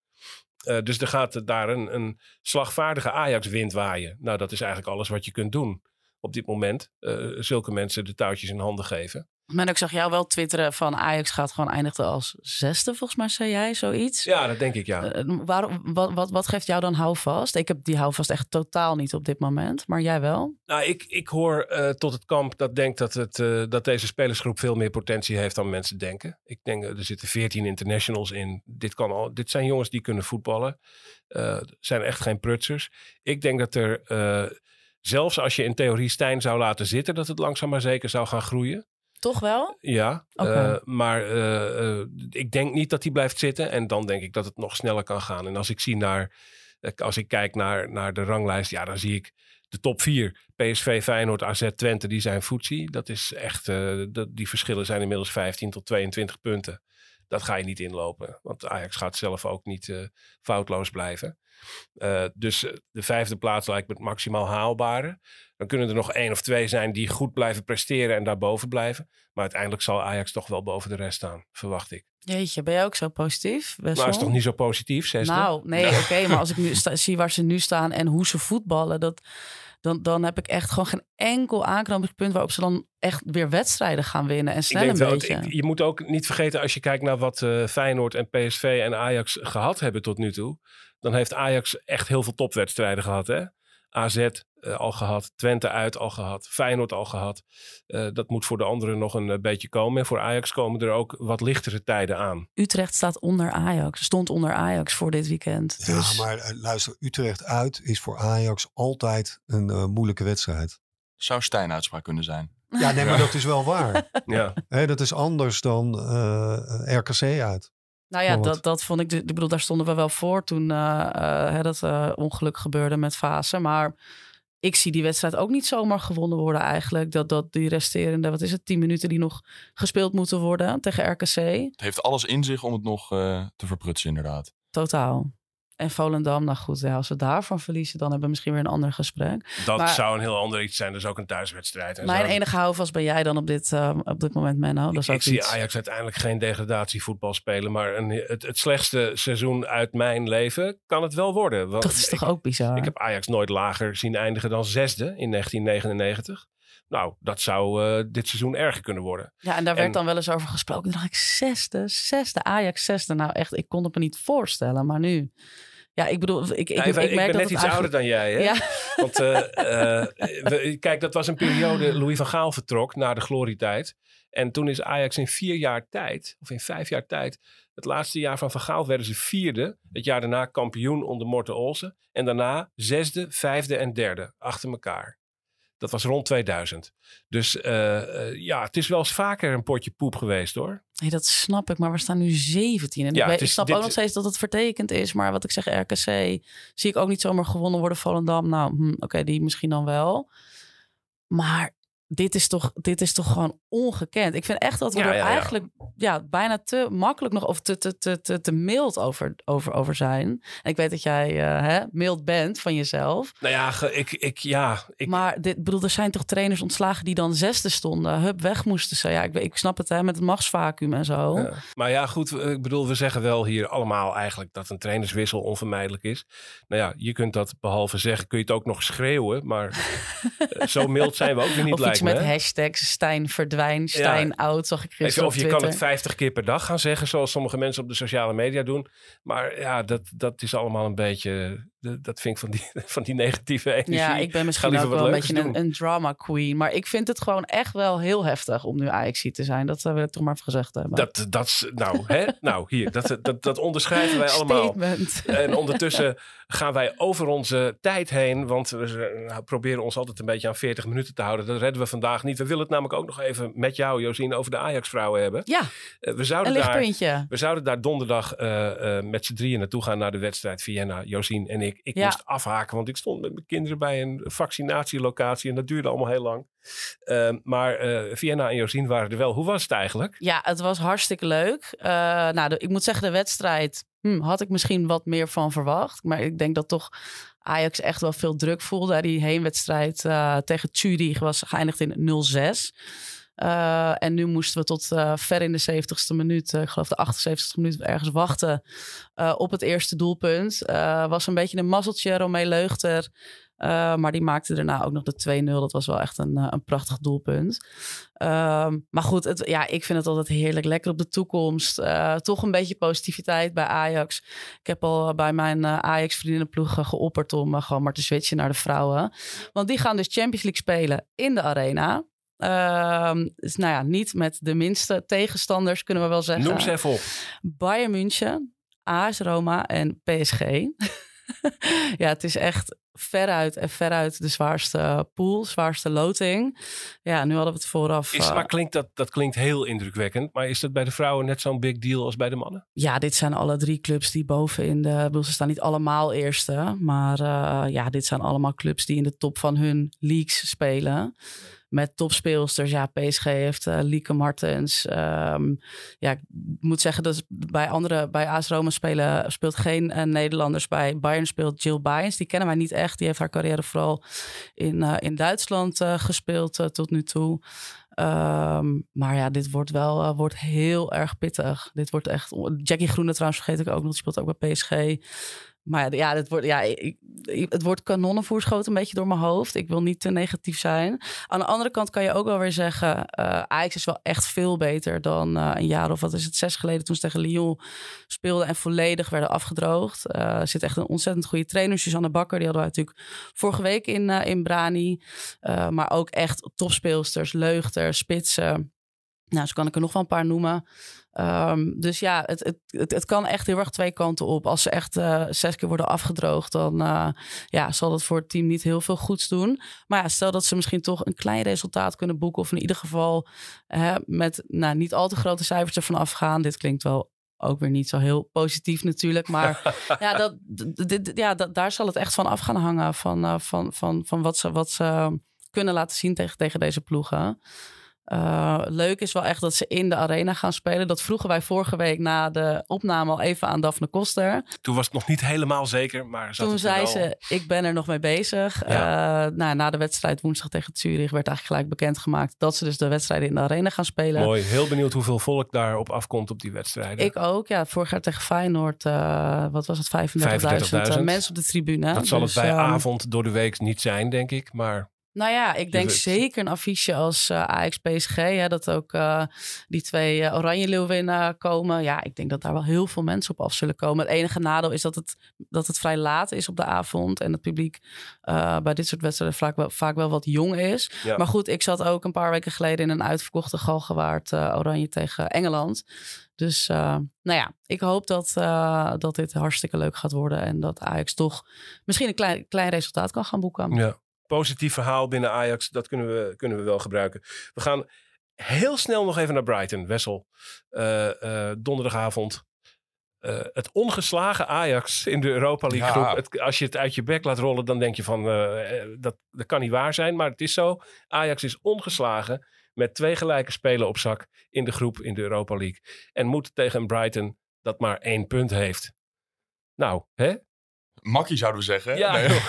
Dus er gaat daar een, een slagvaardige Ajax-wind waaien. Nou, dat is eigenlijk alles wat je kunt doen op dit moment. Eh, zulke mensen de touwtjes in handen geven. Men, ik zag jou wel twitteren van Ajax gaat gewoon eindigen als zesde, volgens mij zei jij zoiets. Ja, dat denk ik ja. Eh, waarom, wat, wat, wat geeft jou dan houvast? Ik heb die houvast echt totaal niet op dit moment, maar jij wel? Nou, ik, ik hoor eh, tot het kamp dat denkt dat, het, eh, dat deze spelersgroep veel meer potentie heeft dan mensen denken. Ik denk, eh, er zitten 14 internationals in. Dit, kan al, dit zijn jongens die kunnen voetballen. Eh zijn echt geen prutsers. Ik denk dat er, eh, zelfs als je in theorie Stijn zou laten zitten, dat het langzaam maar zeker zou gaan groeien. Toch wel? Ja, Oké. eh, maar eh, eh, ik denk niet dat hij blijft zitten. En dan denk ik dat het nog sneller kan gaan. En als ik zie naar, als ik kijk naar, naar de ranglijst, ja, dan zie ik de top 4. PSV, Feyenoord, AZ, Twente, die zijn voetzie. Dat is echt, dat, die verschillen zijn inmiddels 15 tot 22 punten. Dat ga je niet inlopen. Want Ajax gaat zelf ook niet foutloos blijven. Eh, dus eh, de vijfde plaats lijkt me het maximaal haalbare. Dan kunnen er nog één of twee zijn die goed blijven presteren en daarboven blijven. Maar uiteindelijk zal Ajax toch wel boven de rest staan, verwacht ik. Jeetje, ben jij ook zo positief? Wessel? Maar is toch niet zo positief, zesde? Nou, nee, oké, maar als ik nu zie waar ze nu staan en hoe ze voetballen, dat, dan, dan heb ik echt gewoon geen enkel aanknopingspunt waarop ze dan echt weer wedstrijden gaan winnen. En Ik snel denk een wel, beetje. ik- je moet ook niet vergeten, als je kijkt naar wat eh, Feyenoord en PSV en Ajax gehad hebben tot nu toe. Dan heeft Ajax echt heel veel topwedstrijden gehad. Hè? AZ eh, al gehad, Twente uit al gehad, Feyenoord al gehad. Eh, dat moet voor de anderen nog een eh, beetje komen. En voor Ajax komen er ook wat lichtere tijden aan. Utrecht staat onder Ajax. Stond onder Ajax voor dit weekend. Ja, Dus maar luister, Utrecht uit is voor Ajax altijd een eh, moeilijke wedstrijd. Zou Stijn uitspraak kunnen zijn. Ja, nee, maar dat is wel waar. Ja. Dat is anders dan eh, RKC uit. Nou ja, dat, dat vond ik. de- Ik bedoel, daar stonden we wel voor toen eh, eh, hè, dat eh, ongeluk gebeurde met Fase. Maar ik zie die wedstrijd ook niet zomaar gewonnen worden eigenlijk. Dat, dat die resterende, wat is het, 10 minuten die nog gespeeld moeten worden tegen RKC. Het heeft alles in zich om het nog eh, te verprutsen, inderdaad. Totaal. En Volendam, nou goed, ja, als we daarvan verliezen, dan hebben we misschien weer een ander gesprek. Dat Maar- zou een heel ander iets zijn. Is ook een thuiswedstrijd. En Mijn zo. enige houvast ben jij dan op dit, eh, op dit moment, Menno. Dat is ik ook zie. Ajax uiteindelijk geen degradatievoetbal spelen. Maar een, het, het slechtste seizoen uit mijn leven kan het wel worden. Want Dat is toch ik, ook bizar? ik heb Ajax nooit lager zien eindigen dan zesde in 1999. Nou, dat zou eh, dit seizoen erger kunnen worden. Ja, en daar werd En- dan wel eens over gesproken. Toen dacht ik, zesde, zesde, Ajax zesde. Nou echt, ik kon het me niet voorstellen. Maar nu, ja, ik bedoel, ik, ik, Ja, ik, ik, merk ben dat net het iets ouder dan jij, hè? Ja. Want eh, eh, we- kijk, dat was een periode. Louis van Gaal vertrok na de glorietijd. En toen is Ajax in vier jaar tijd, of in vijf jaar tijd, het laatste jaar van Van Gaal werden ze vierde. Het jaar daarna kampioen onder Morten Olsen. En daarna zesde, vijfde en derde achter elkaar. Dat was rond 2000. Dus eh, eh, ja, het is wel eens vaker een potje poep geweest hoor. Nee, dat snap ik, maar we staan nu 17. En Ja, ik, snap dit- ook nog steeds dat het vertekend is. Maar wat ik zeg, RKC, zie ik ook niet zomaar gewonnen worden. Volendam, nou, hm, oké, die misschien dan wel. Maar dit is, toch, dit is toch gewoon ongekend. Ik vind echt dat we Ja, er ja, eigenlijk ja, bijna te makkelijk nog... of te, te, te, te, te mild over, over, over zijn. En ik weet dat jij eh, hè, mild bent van jezelf. Nou ja, ik, ik, ja, ik, Maar dit, bedoel, er zijn toch trainers ontslagen die dan zesde stonden, hup, weg moesten ze. Ja, ik, ik snap het hè, met het machtsvacuum en zo. Maar ja, goed, we- ik bedoel, we zeggen wel hier allemaal eigenlijk dat een trainerswissel onvermijdelijk is. Nou ja, je kunt dat behalve zeggen, kun je het ook nog schreeuwen. Maar eh, zo mild zijn we ook weer niet, of met hashtags Stijn verdwijn, Stijn oud, zag ik gisteren of je kan het 50 keer per dag gaan zeggen, zoals sommige mensen op de sociale media doen. Maar ja, dat, dat is allemaal een beetje, dat vind ik van die, van die negatieve energie. Ja, ik ben misschien ook wel een beetje een, drama queen. Maar ik vind het gewoon echt wel heel heftig om nu ajax te zijn. Dat wil ik toch maar even gezegd hebben. Dat, dat, nou, hè? nou, hier, dat, dat, dat onderschrijven wij allemaal. Statement. En ondertussen gaan wij over onze tijd heen. Want we nou, proberen ons altijd een beetje aan 40 minuten te houden. Dat redden we vandaag niet. We willen het namelijk ook nog even met jou, Josien, over de Ajax-vrouwen hebben. Ja, Eh, we, een zouden daar, lichtpuntje. we zouden daar donderdag eh, eh, met z'n drieën naartoe gaan naar de wedstrijd Vienna, Josien en ik. Ik Ja. moest afhaken, want ik stond met mijn kinderen bij een vaccinatielocatie. En dat duurde allemaal heel lang. Eh, maar Vienna en Josien waren er wel. Hoe was het eigenlijk? Ja, het was hartstikke leuk. Nou, de- ik moet zeggen, de wedstrijd hm, had ik misschien wat meer van verwacht. Maar ik denk dat toch Ajax echt wel veel druk voelde. Die heenwedstrijd eh, tegen Zurich was geëindigd in 0-6. Eh, en nu moesten we tot eh, ver in de 70ste minuut, eh, ik geloof de 78ste minuut, ergens wachten op het eerste doelpunt. Was een beetje een mazzeltje, Romee Leugter. Eh, maar die maakte daarna ook nog de 2-0. Dat was wel echt een, eh, een prachtig doelpunt. Ehm, maar goed, het, ja, ik vind het altijd heerlijk. Lekker op de toekomst. Eh, toch een beetje positiviteit bij Ajax. Ik heb al bij mijn Ajax-vriendinnenploeg eh, geopperd om gewoon maar te switchen naar de vrouwen. Want die gaan dus Champions League spelen in de arena. Ehm, dus nou ja, niet met de minste tegenstanders, kunnen we wel zeggen. Noem ze even op. Bayern München, AS Roma en PSG. ja, het is echt veruit en veruit de zwaarste pool, zwaarste loting. Ja, nu hadden we het vooraf. Is, eh, maar klinkt dat, dat klinkt heel indrukwekkend. Maar is dat bij de vrouwen net zo'n big deal als bij de mannen? ja, dit zijn alle drie clubs die boven in de... bedoel, Ze staan niet allemaal eerste. Maar eh, ja, dit zijn allemaal clubs die in de top van hun leagues spelen. Met topspeelsters. Ja, PSG heeft eh Lieke Martens. Ehm, ja, ik moet zeggen dat bij andere... Bij AS Roma spelen, speelt geen eh, Nederlanders. Bij Bayern speelt Jill Byens. Die kennen wij niet echt. Die heeft haar carrière vooral in, eh, in Duitsland gespeeld tot nu toe. Ehm, maar ja, dit wordt wel wordt heel erg pittig. Dit wordt echt. Jackie Groene trouwens vergeet ik ook nog. Die speelt ook bij PSG. Maar ja, het wordt, ja het wordt kanonnenvoer schoten een beetje door mijn hoofd. Ik wil niet te negatief zijn. Aan de andere kant kan je ook wel weer zeggen... eh Ajax is wel echt veel beter dan eh, een jaar of wat is het, zes geleden... toen ze tegen Lyon speelden en volledig werden afgedroogd. Eh, Er zit echt een ontzettend goede trainer. Suzanne Bakker, die hadden we natuurlijk vorige week in, in Brani. Maar ook echt topspeelsters, leugters, spitsen... Nou, zo kan ik er nog wel een paar noemen. Ehm, dus ja, het, het, het, het kan echt heel erg twee kanten op. Als ze echt eh, zes keer worden afgedroogd, dan eh, ja, zal dat voor het team niet heel veel goeds doen. Maar ja, stel dat ze misschien toch een klein resultaat kunnen boeken. Of in ieder geval hè, met nou, niet al te grote cijfers ervan afgaan. Dit klinkt wel ook weer niet zo heel positief natuurlijk. Maar ja, dat, d- d- d- ja dat, daar zal het echt van af gaan hangen. Van, eh, van, van, van wat, ze, wat ze kunnen laten zien tegen, tegen deze ploegen. Uh, leuk is wel echt dat ze in de arena gaan spelen. Dat vroegen wij vorige week na de opname al even aan Daphne Koster. Toen was het nog niet helemaal zeker, maar zat Toen zei wel. ze, ik ben er nog mee bezig. Ja. Uh, nou, na de wedstrijd woensdag tegen Zurich werd eigenlijk gelijk bekendgemaakt... dat ze dus de wedstrijden in de arena gaan spelen. Mooi, heel benieuwd hoeveel volk daarop afkomt op die wedstrijden. Ik ook, ja. Vorig jaar tegen Feyenoord, uh, wat was het, 35.000 35.000. mensen op de tribune. Dat zal Dus, het bij um, avond door de week niet zijn, denk ik. Maar Nou ja, ik denk zeker een affiche als uh, Ajax PSG. Hè, dat ook uh, die twee uh, Oranje Leeuwinnen komen. Ja, ik denk dat daar wel heel veel mensen op af zullen komen. Het enige nadeel is dat het, dat het vrij laat is op de avond. En het publiek bij dit soort wedstrijden vaak wel, vaak wel wat jong is. Ja. Maar goed, ik zat ook een paar weken geleden in een uitverkochte Galgenwaard Oranje tegen Engeland. Dus nou ja, ik hoop dat, dat dit hartstikke leuk gaat worden. En dat Ajax toch misschien een klein, klein resultaat kan gaan boeken. ja, positief verhaal binnen Ajax, dat kunnen we, kunnen we wel gebruiken. We gaan heel snel nog even naar Brighton, Wessel. Uh, uh, donderdagavond. Uh, het ongeslagen Ajax in de Europa League Ja. groep. Het, als je het uit je bek laat rollen, dan denk je van dat, dat kan niet waar zijn. Maar het is zo. Ajax is ongeslagen met twee gelijke spelen op zak in de groep in de Europa League. En moet tegen een Brighton dat maar één punt heeft. Nou, hè? Makkie zouden we zeggen. Ja, nee.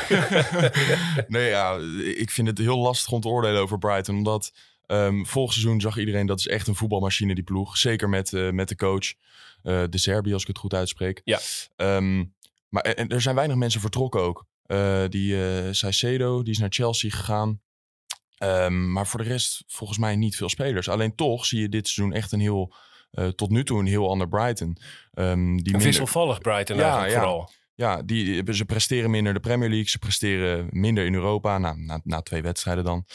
nee, ja, ik vind het heel lastig om te oordelen over Brighton. Omdat um, vorig seizoen zag iedereen dat is echt een voetbalmachine, die ploeg. Zeker met, uh, met de coach. Uh, de Serbi, als ik het goed uitspreek. Ja. Um, maar en, er zijn weinig mensen vertrokken ook. Uh, die Saicedo, die is naar Chelsea gegaan. Um, maar voor de rest volgens mij niet veel spelers. Alleen toch zie je dit seizoen echt een heel... Tot nu toe een heel ander Brighton. Die minder... Wisselvallig Brighton ja, eigenlijk ja. vooral. Ja, die, ze presteren minder in de Premier League. Ze presteren minder in Europa. Nou, na, na twee wedstrijden dan.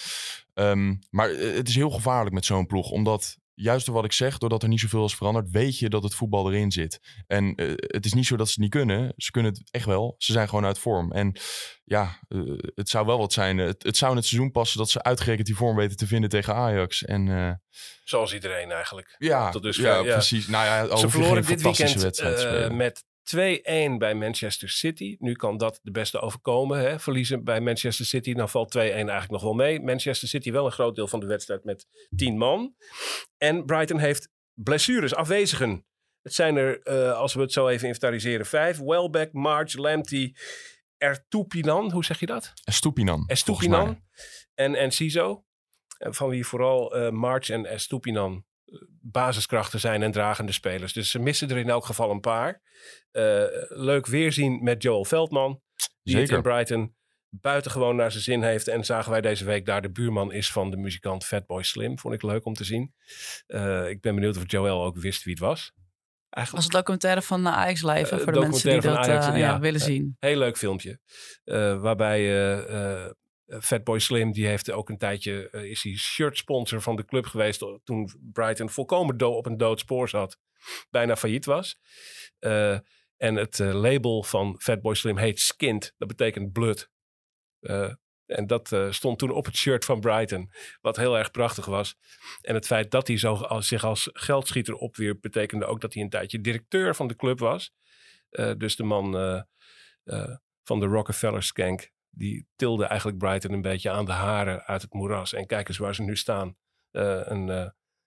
Um, maar het is heel gevaarlijk met zo'n ploeg. Omdat, juist door wat ik zeg, doordat er niet zoveel is veranderd... weet je dat het voetbal erin zit. En uh, het is niet zo dat ze het niet kunnen. Ze kunnen het echt wel. Ze zijn gewoon uit vorm. En ja, uh, het zou wel wat zijn. Het, het, zou in het seizoen passen dat ze uitgerekend die vorm weten te vinden tegen Ajax. En... Uh, Zoals iedereen eigenlijk. Ja, dus ja, ja, precies. Nou ja, ze verloren dit weekend met 2-1 bij Manchester City. Nu kan dat de beste overkomen. Hè? Verliezen bij Manchester City, dan valt 2-1 eigenlijk nog wel mee. Manchester City wel een groot deel van de wedstrijd met 10 man. En Brighton heeft blessures, afwezigen. Het zijn er, uh, als we het zo even inventariseren, vijf. Welbeck, March, Lamptey, Ertupinan. Hoe zeg je dat? Estupinan. Estupinan. En, en Ciso. Van wie vooral uh, March en Estupinan basiskrachten zijn en dragende spelers. Dus ze missen er in elk geval een paar. Uh, leuk weerzien met Joel Veldman. Die Zeker. het in Brighton buitengewoon naar zijn zin heeft. En zagen wij deze week daar de buurman is van de muzikant Fatboy Slim. Vond ik leuk om te zien. Uh, ik ben benieuwd of Joel ook wist wie het was. Eigenlijk... Was het documentaire van Ajax Live uh, voor de mensen die dat Ajax, uh, ja, ja, willen zien. Heel leuk filmpje. Waarbij Fatboy Slim, die heeft ook een tijdje, uh, is hij shirt sponsor van de club geweest toen Brighton volkomen do op een dood spoor zat. Bijna failliet was. Uh, en het label van Fatboy Slim heet Skint. Dat betekent bloed. en dat stond toen op het shirt van Brighton. Wat heel erg prachtig was. En het feit dat hij zo als, zich als geldschieter opwierp... betekende ook dat hij een tijdje directeur van de club was. Dus de man van de Rockefeller Skank die tilde eigenlijk Brighton een beetje aan de haren uit het moeras. En kijk eens waar ze nu staan. Uh, een, uh,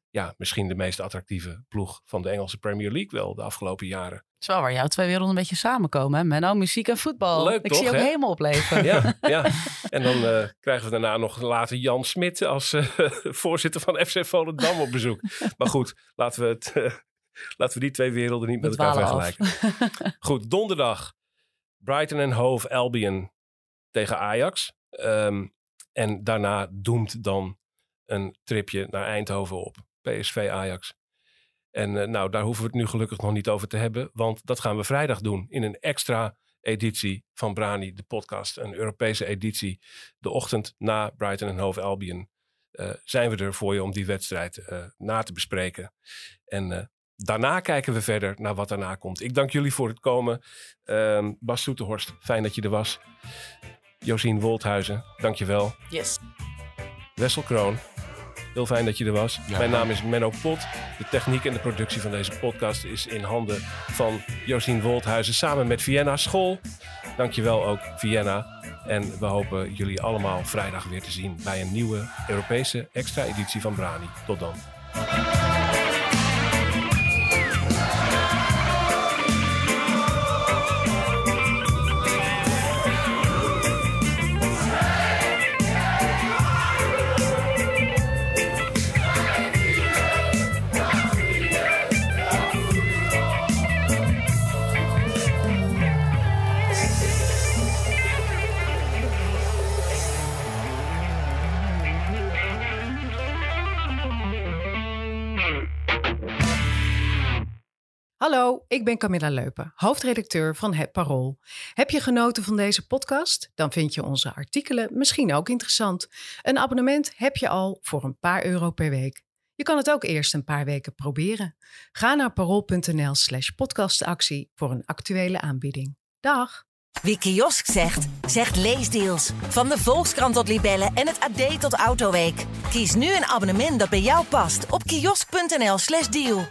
ja, misschien de meest attractieve ploeg van de Engelse Premier League wel de afgelopen jaren. Het is wel waar jouw twee werelden een beetje samenkomen, hè? Menno, muziek en voetbal. Leuk, Ik toch, zie ook hè? helemaal opleven. Ja, ja. En dan uh, krijgen we daarna nog later Jan Smit als voorzitter van FC Volendam op bezoek. maar goed, laten we, het, laten we die twee werelden niet met elkaar vergelijken. Goed, donderdag. Brighton en Hove Albion tegen Ajax. Ehm, en daarna doemt dan een tripje naar Eindhoven op. PSV Ajax. En eh, nou, daar hoeven we het nu gelukkig nog niet over te hebben. Want dat gaan we vrijdag doen in een extra editie van Brani, de podcast. Een Europese editie. De ochtend na Brighton en Hove Albion. eh, zijn we er voor je om die wedstrijd eh, na te bespreken. En daarna kijken we verder naar wat daarna komt. Ik dank jullie voor het komen. Ehm, Bas Soeterhorst, fijn dat je er was. Josien Wolthuizen, dank je wel. Yes. Wessel Kroon, heel fijn dat je er was. Ja. Mijn naam is Menno Pot. De techniek en de productie van deze podcast is in handen van Josien Wolthuizen samen met Vienna School. Dankjewel ook Vienna. En we hopen jullie allemaal vrijdag weer te zien bij een nieuwe Europese extra editie van Brani. Tot dan. Ik ben Camilla Leupen, hoofdredacteur van Het Parool. Heb je genoten van deze podcast? Dan vind je onze artikelen misschien ook interessant. Een abonnement heb je al voor een paar euro per week. Je kan het ook eerst een paar weken proberen. Ga naar parool.nl slash podcastactie voor een actuele aanbieding. Dag! Wie kiosk zegt, zegt leesdeals. Van de Volkskrant tot Libellen en het AD tot Autoweek. Kies nu een abonnement dat bij jou past op kiosk.nl/slash deal.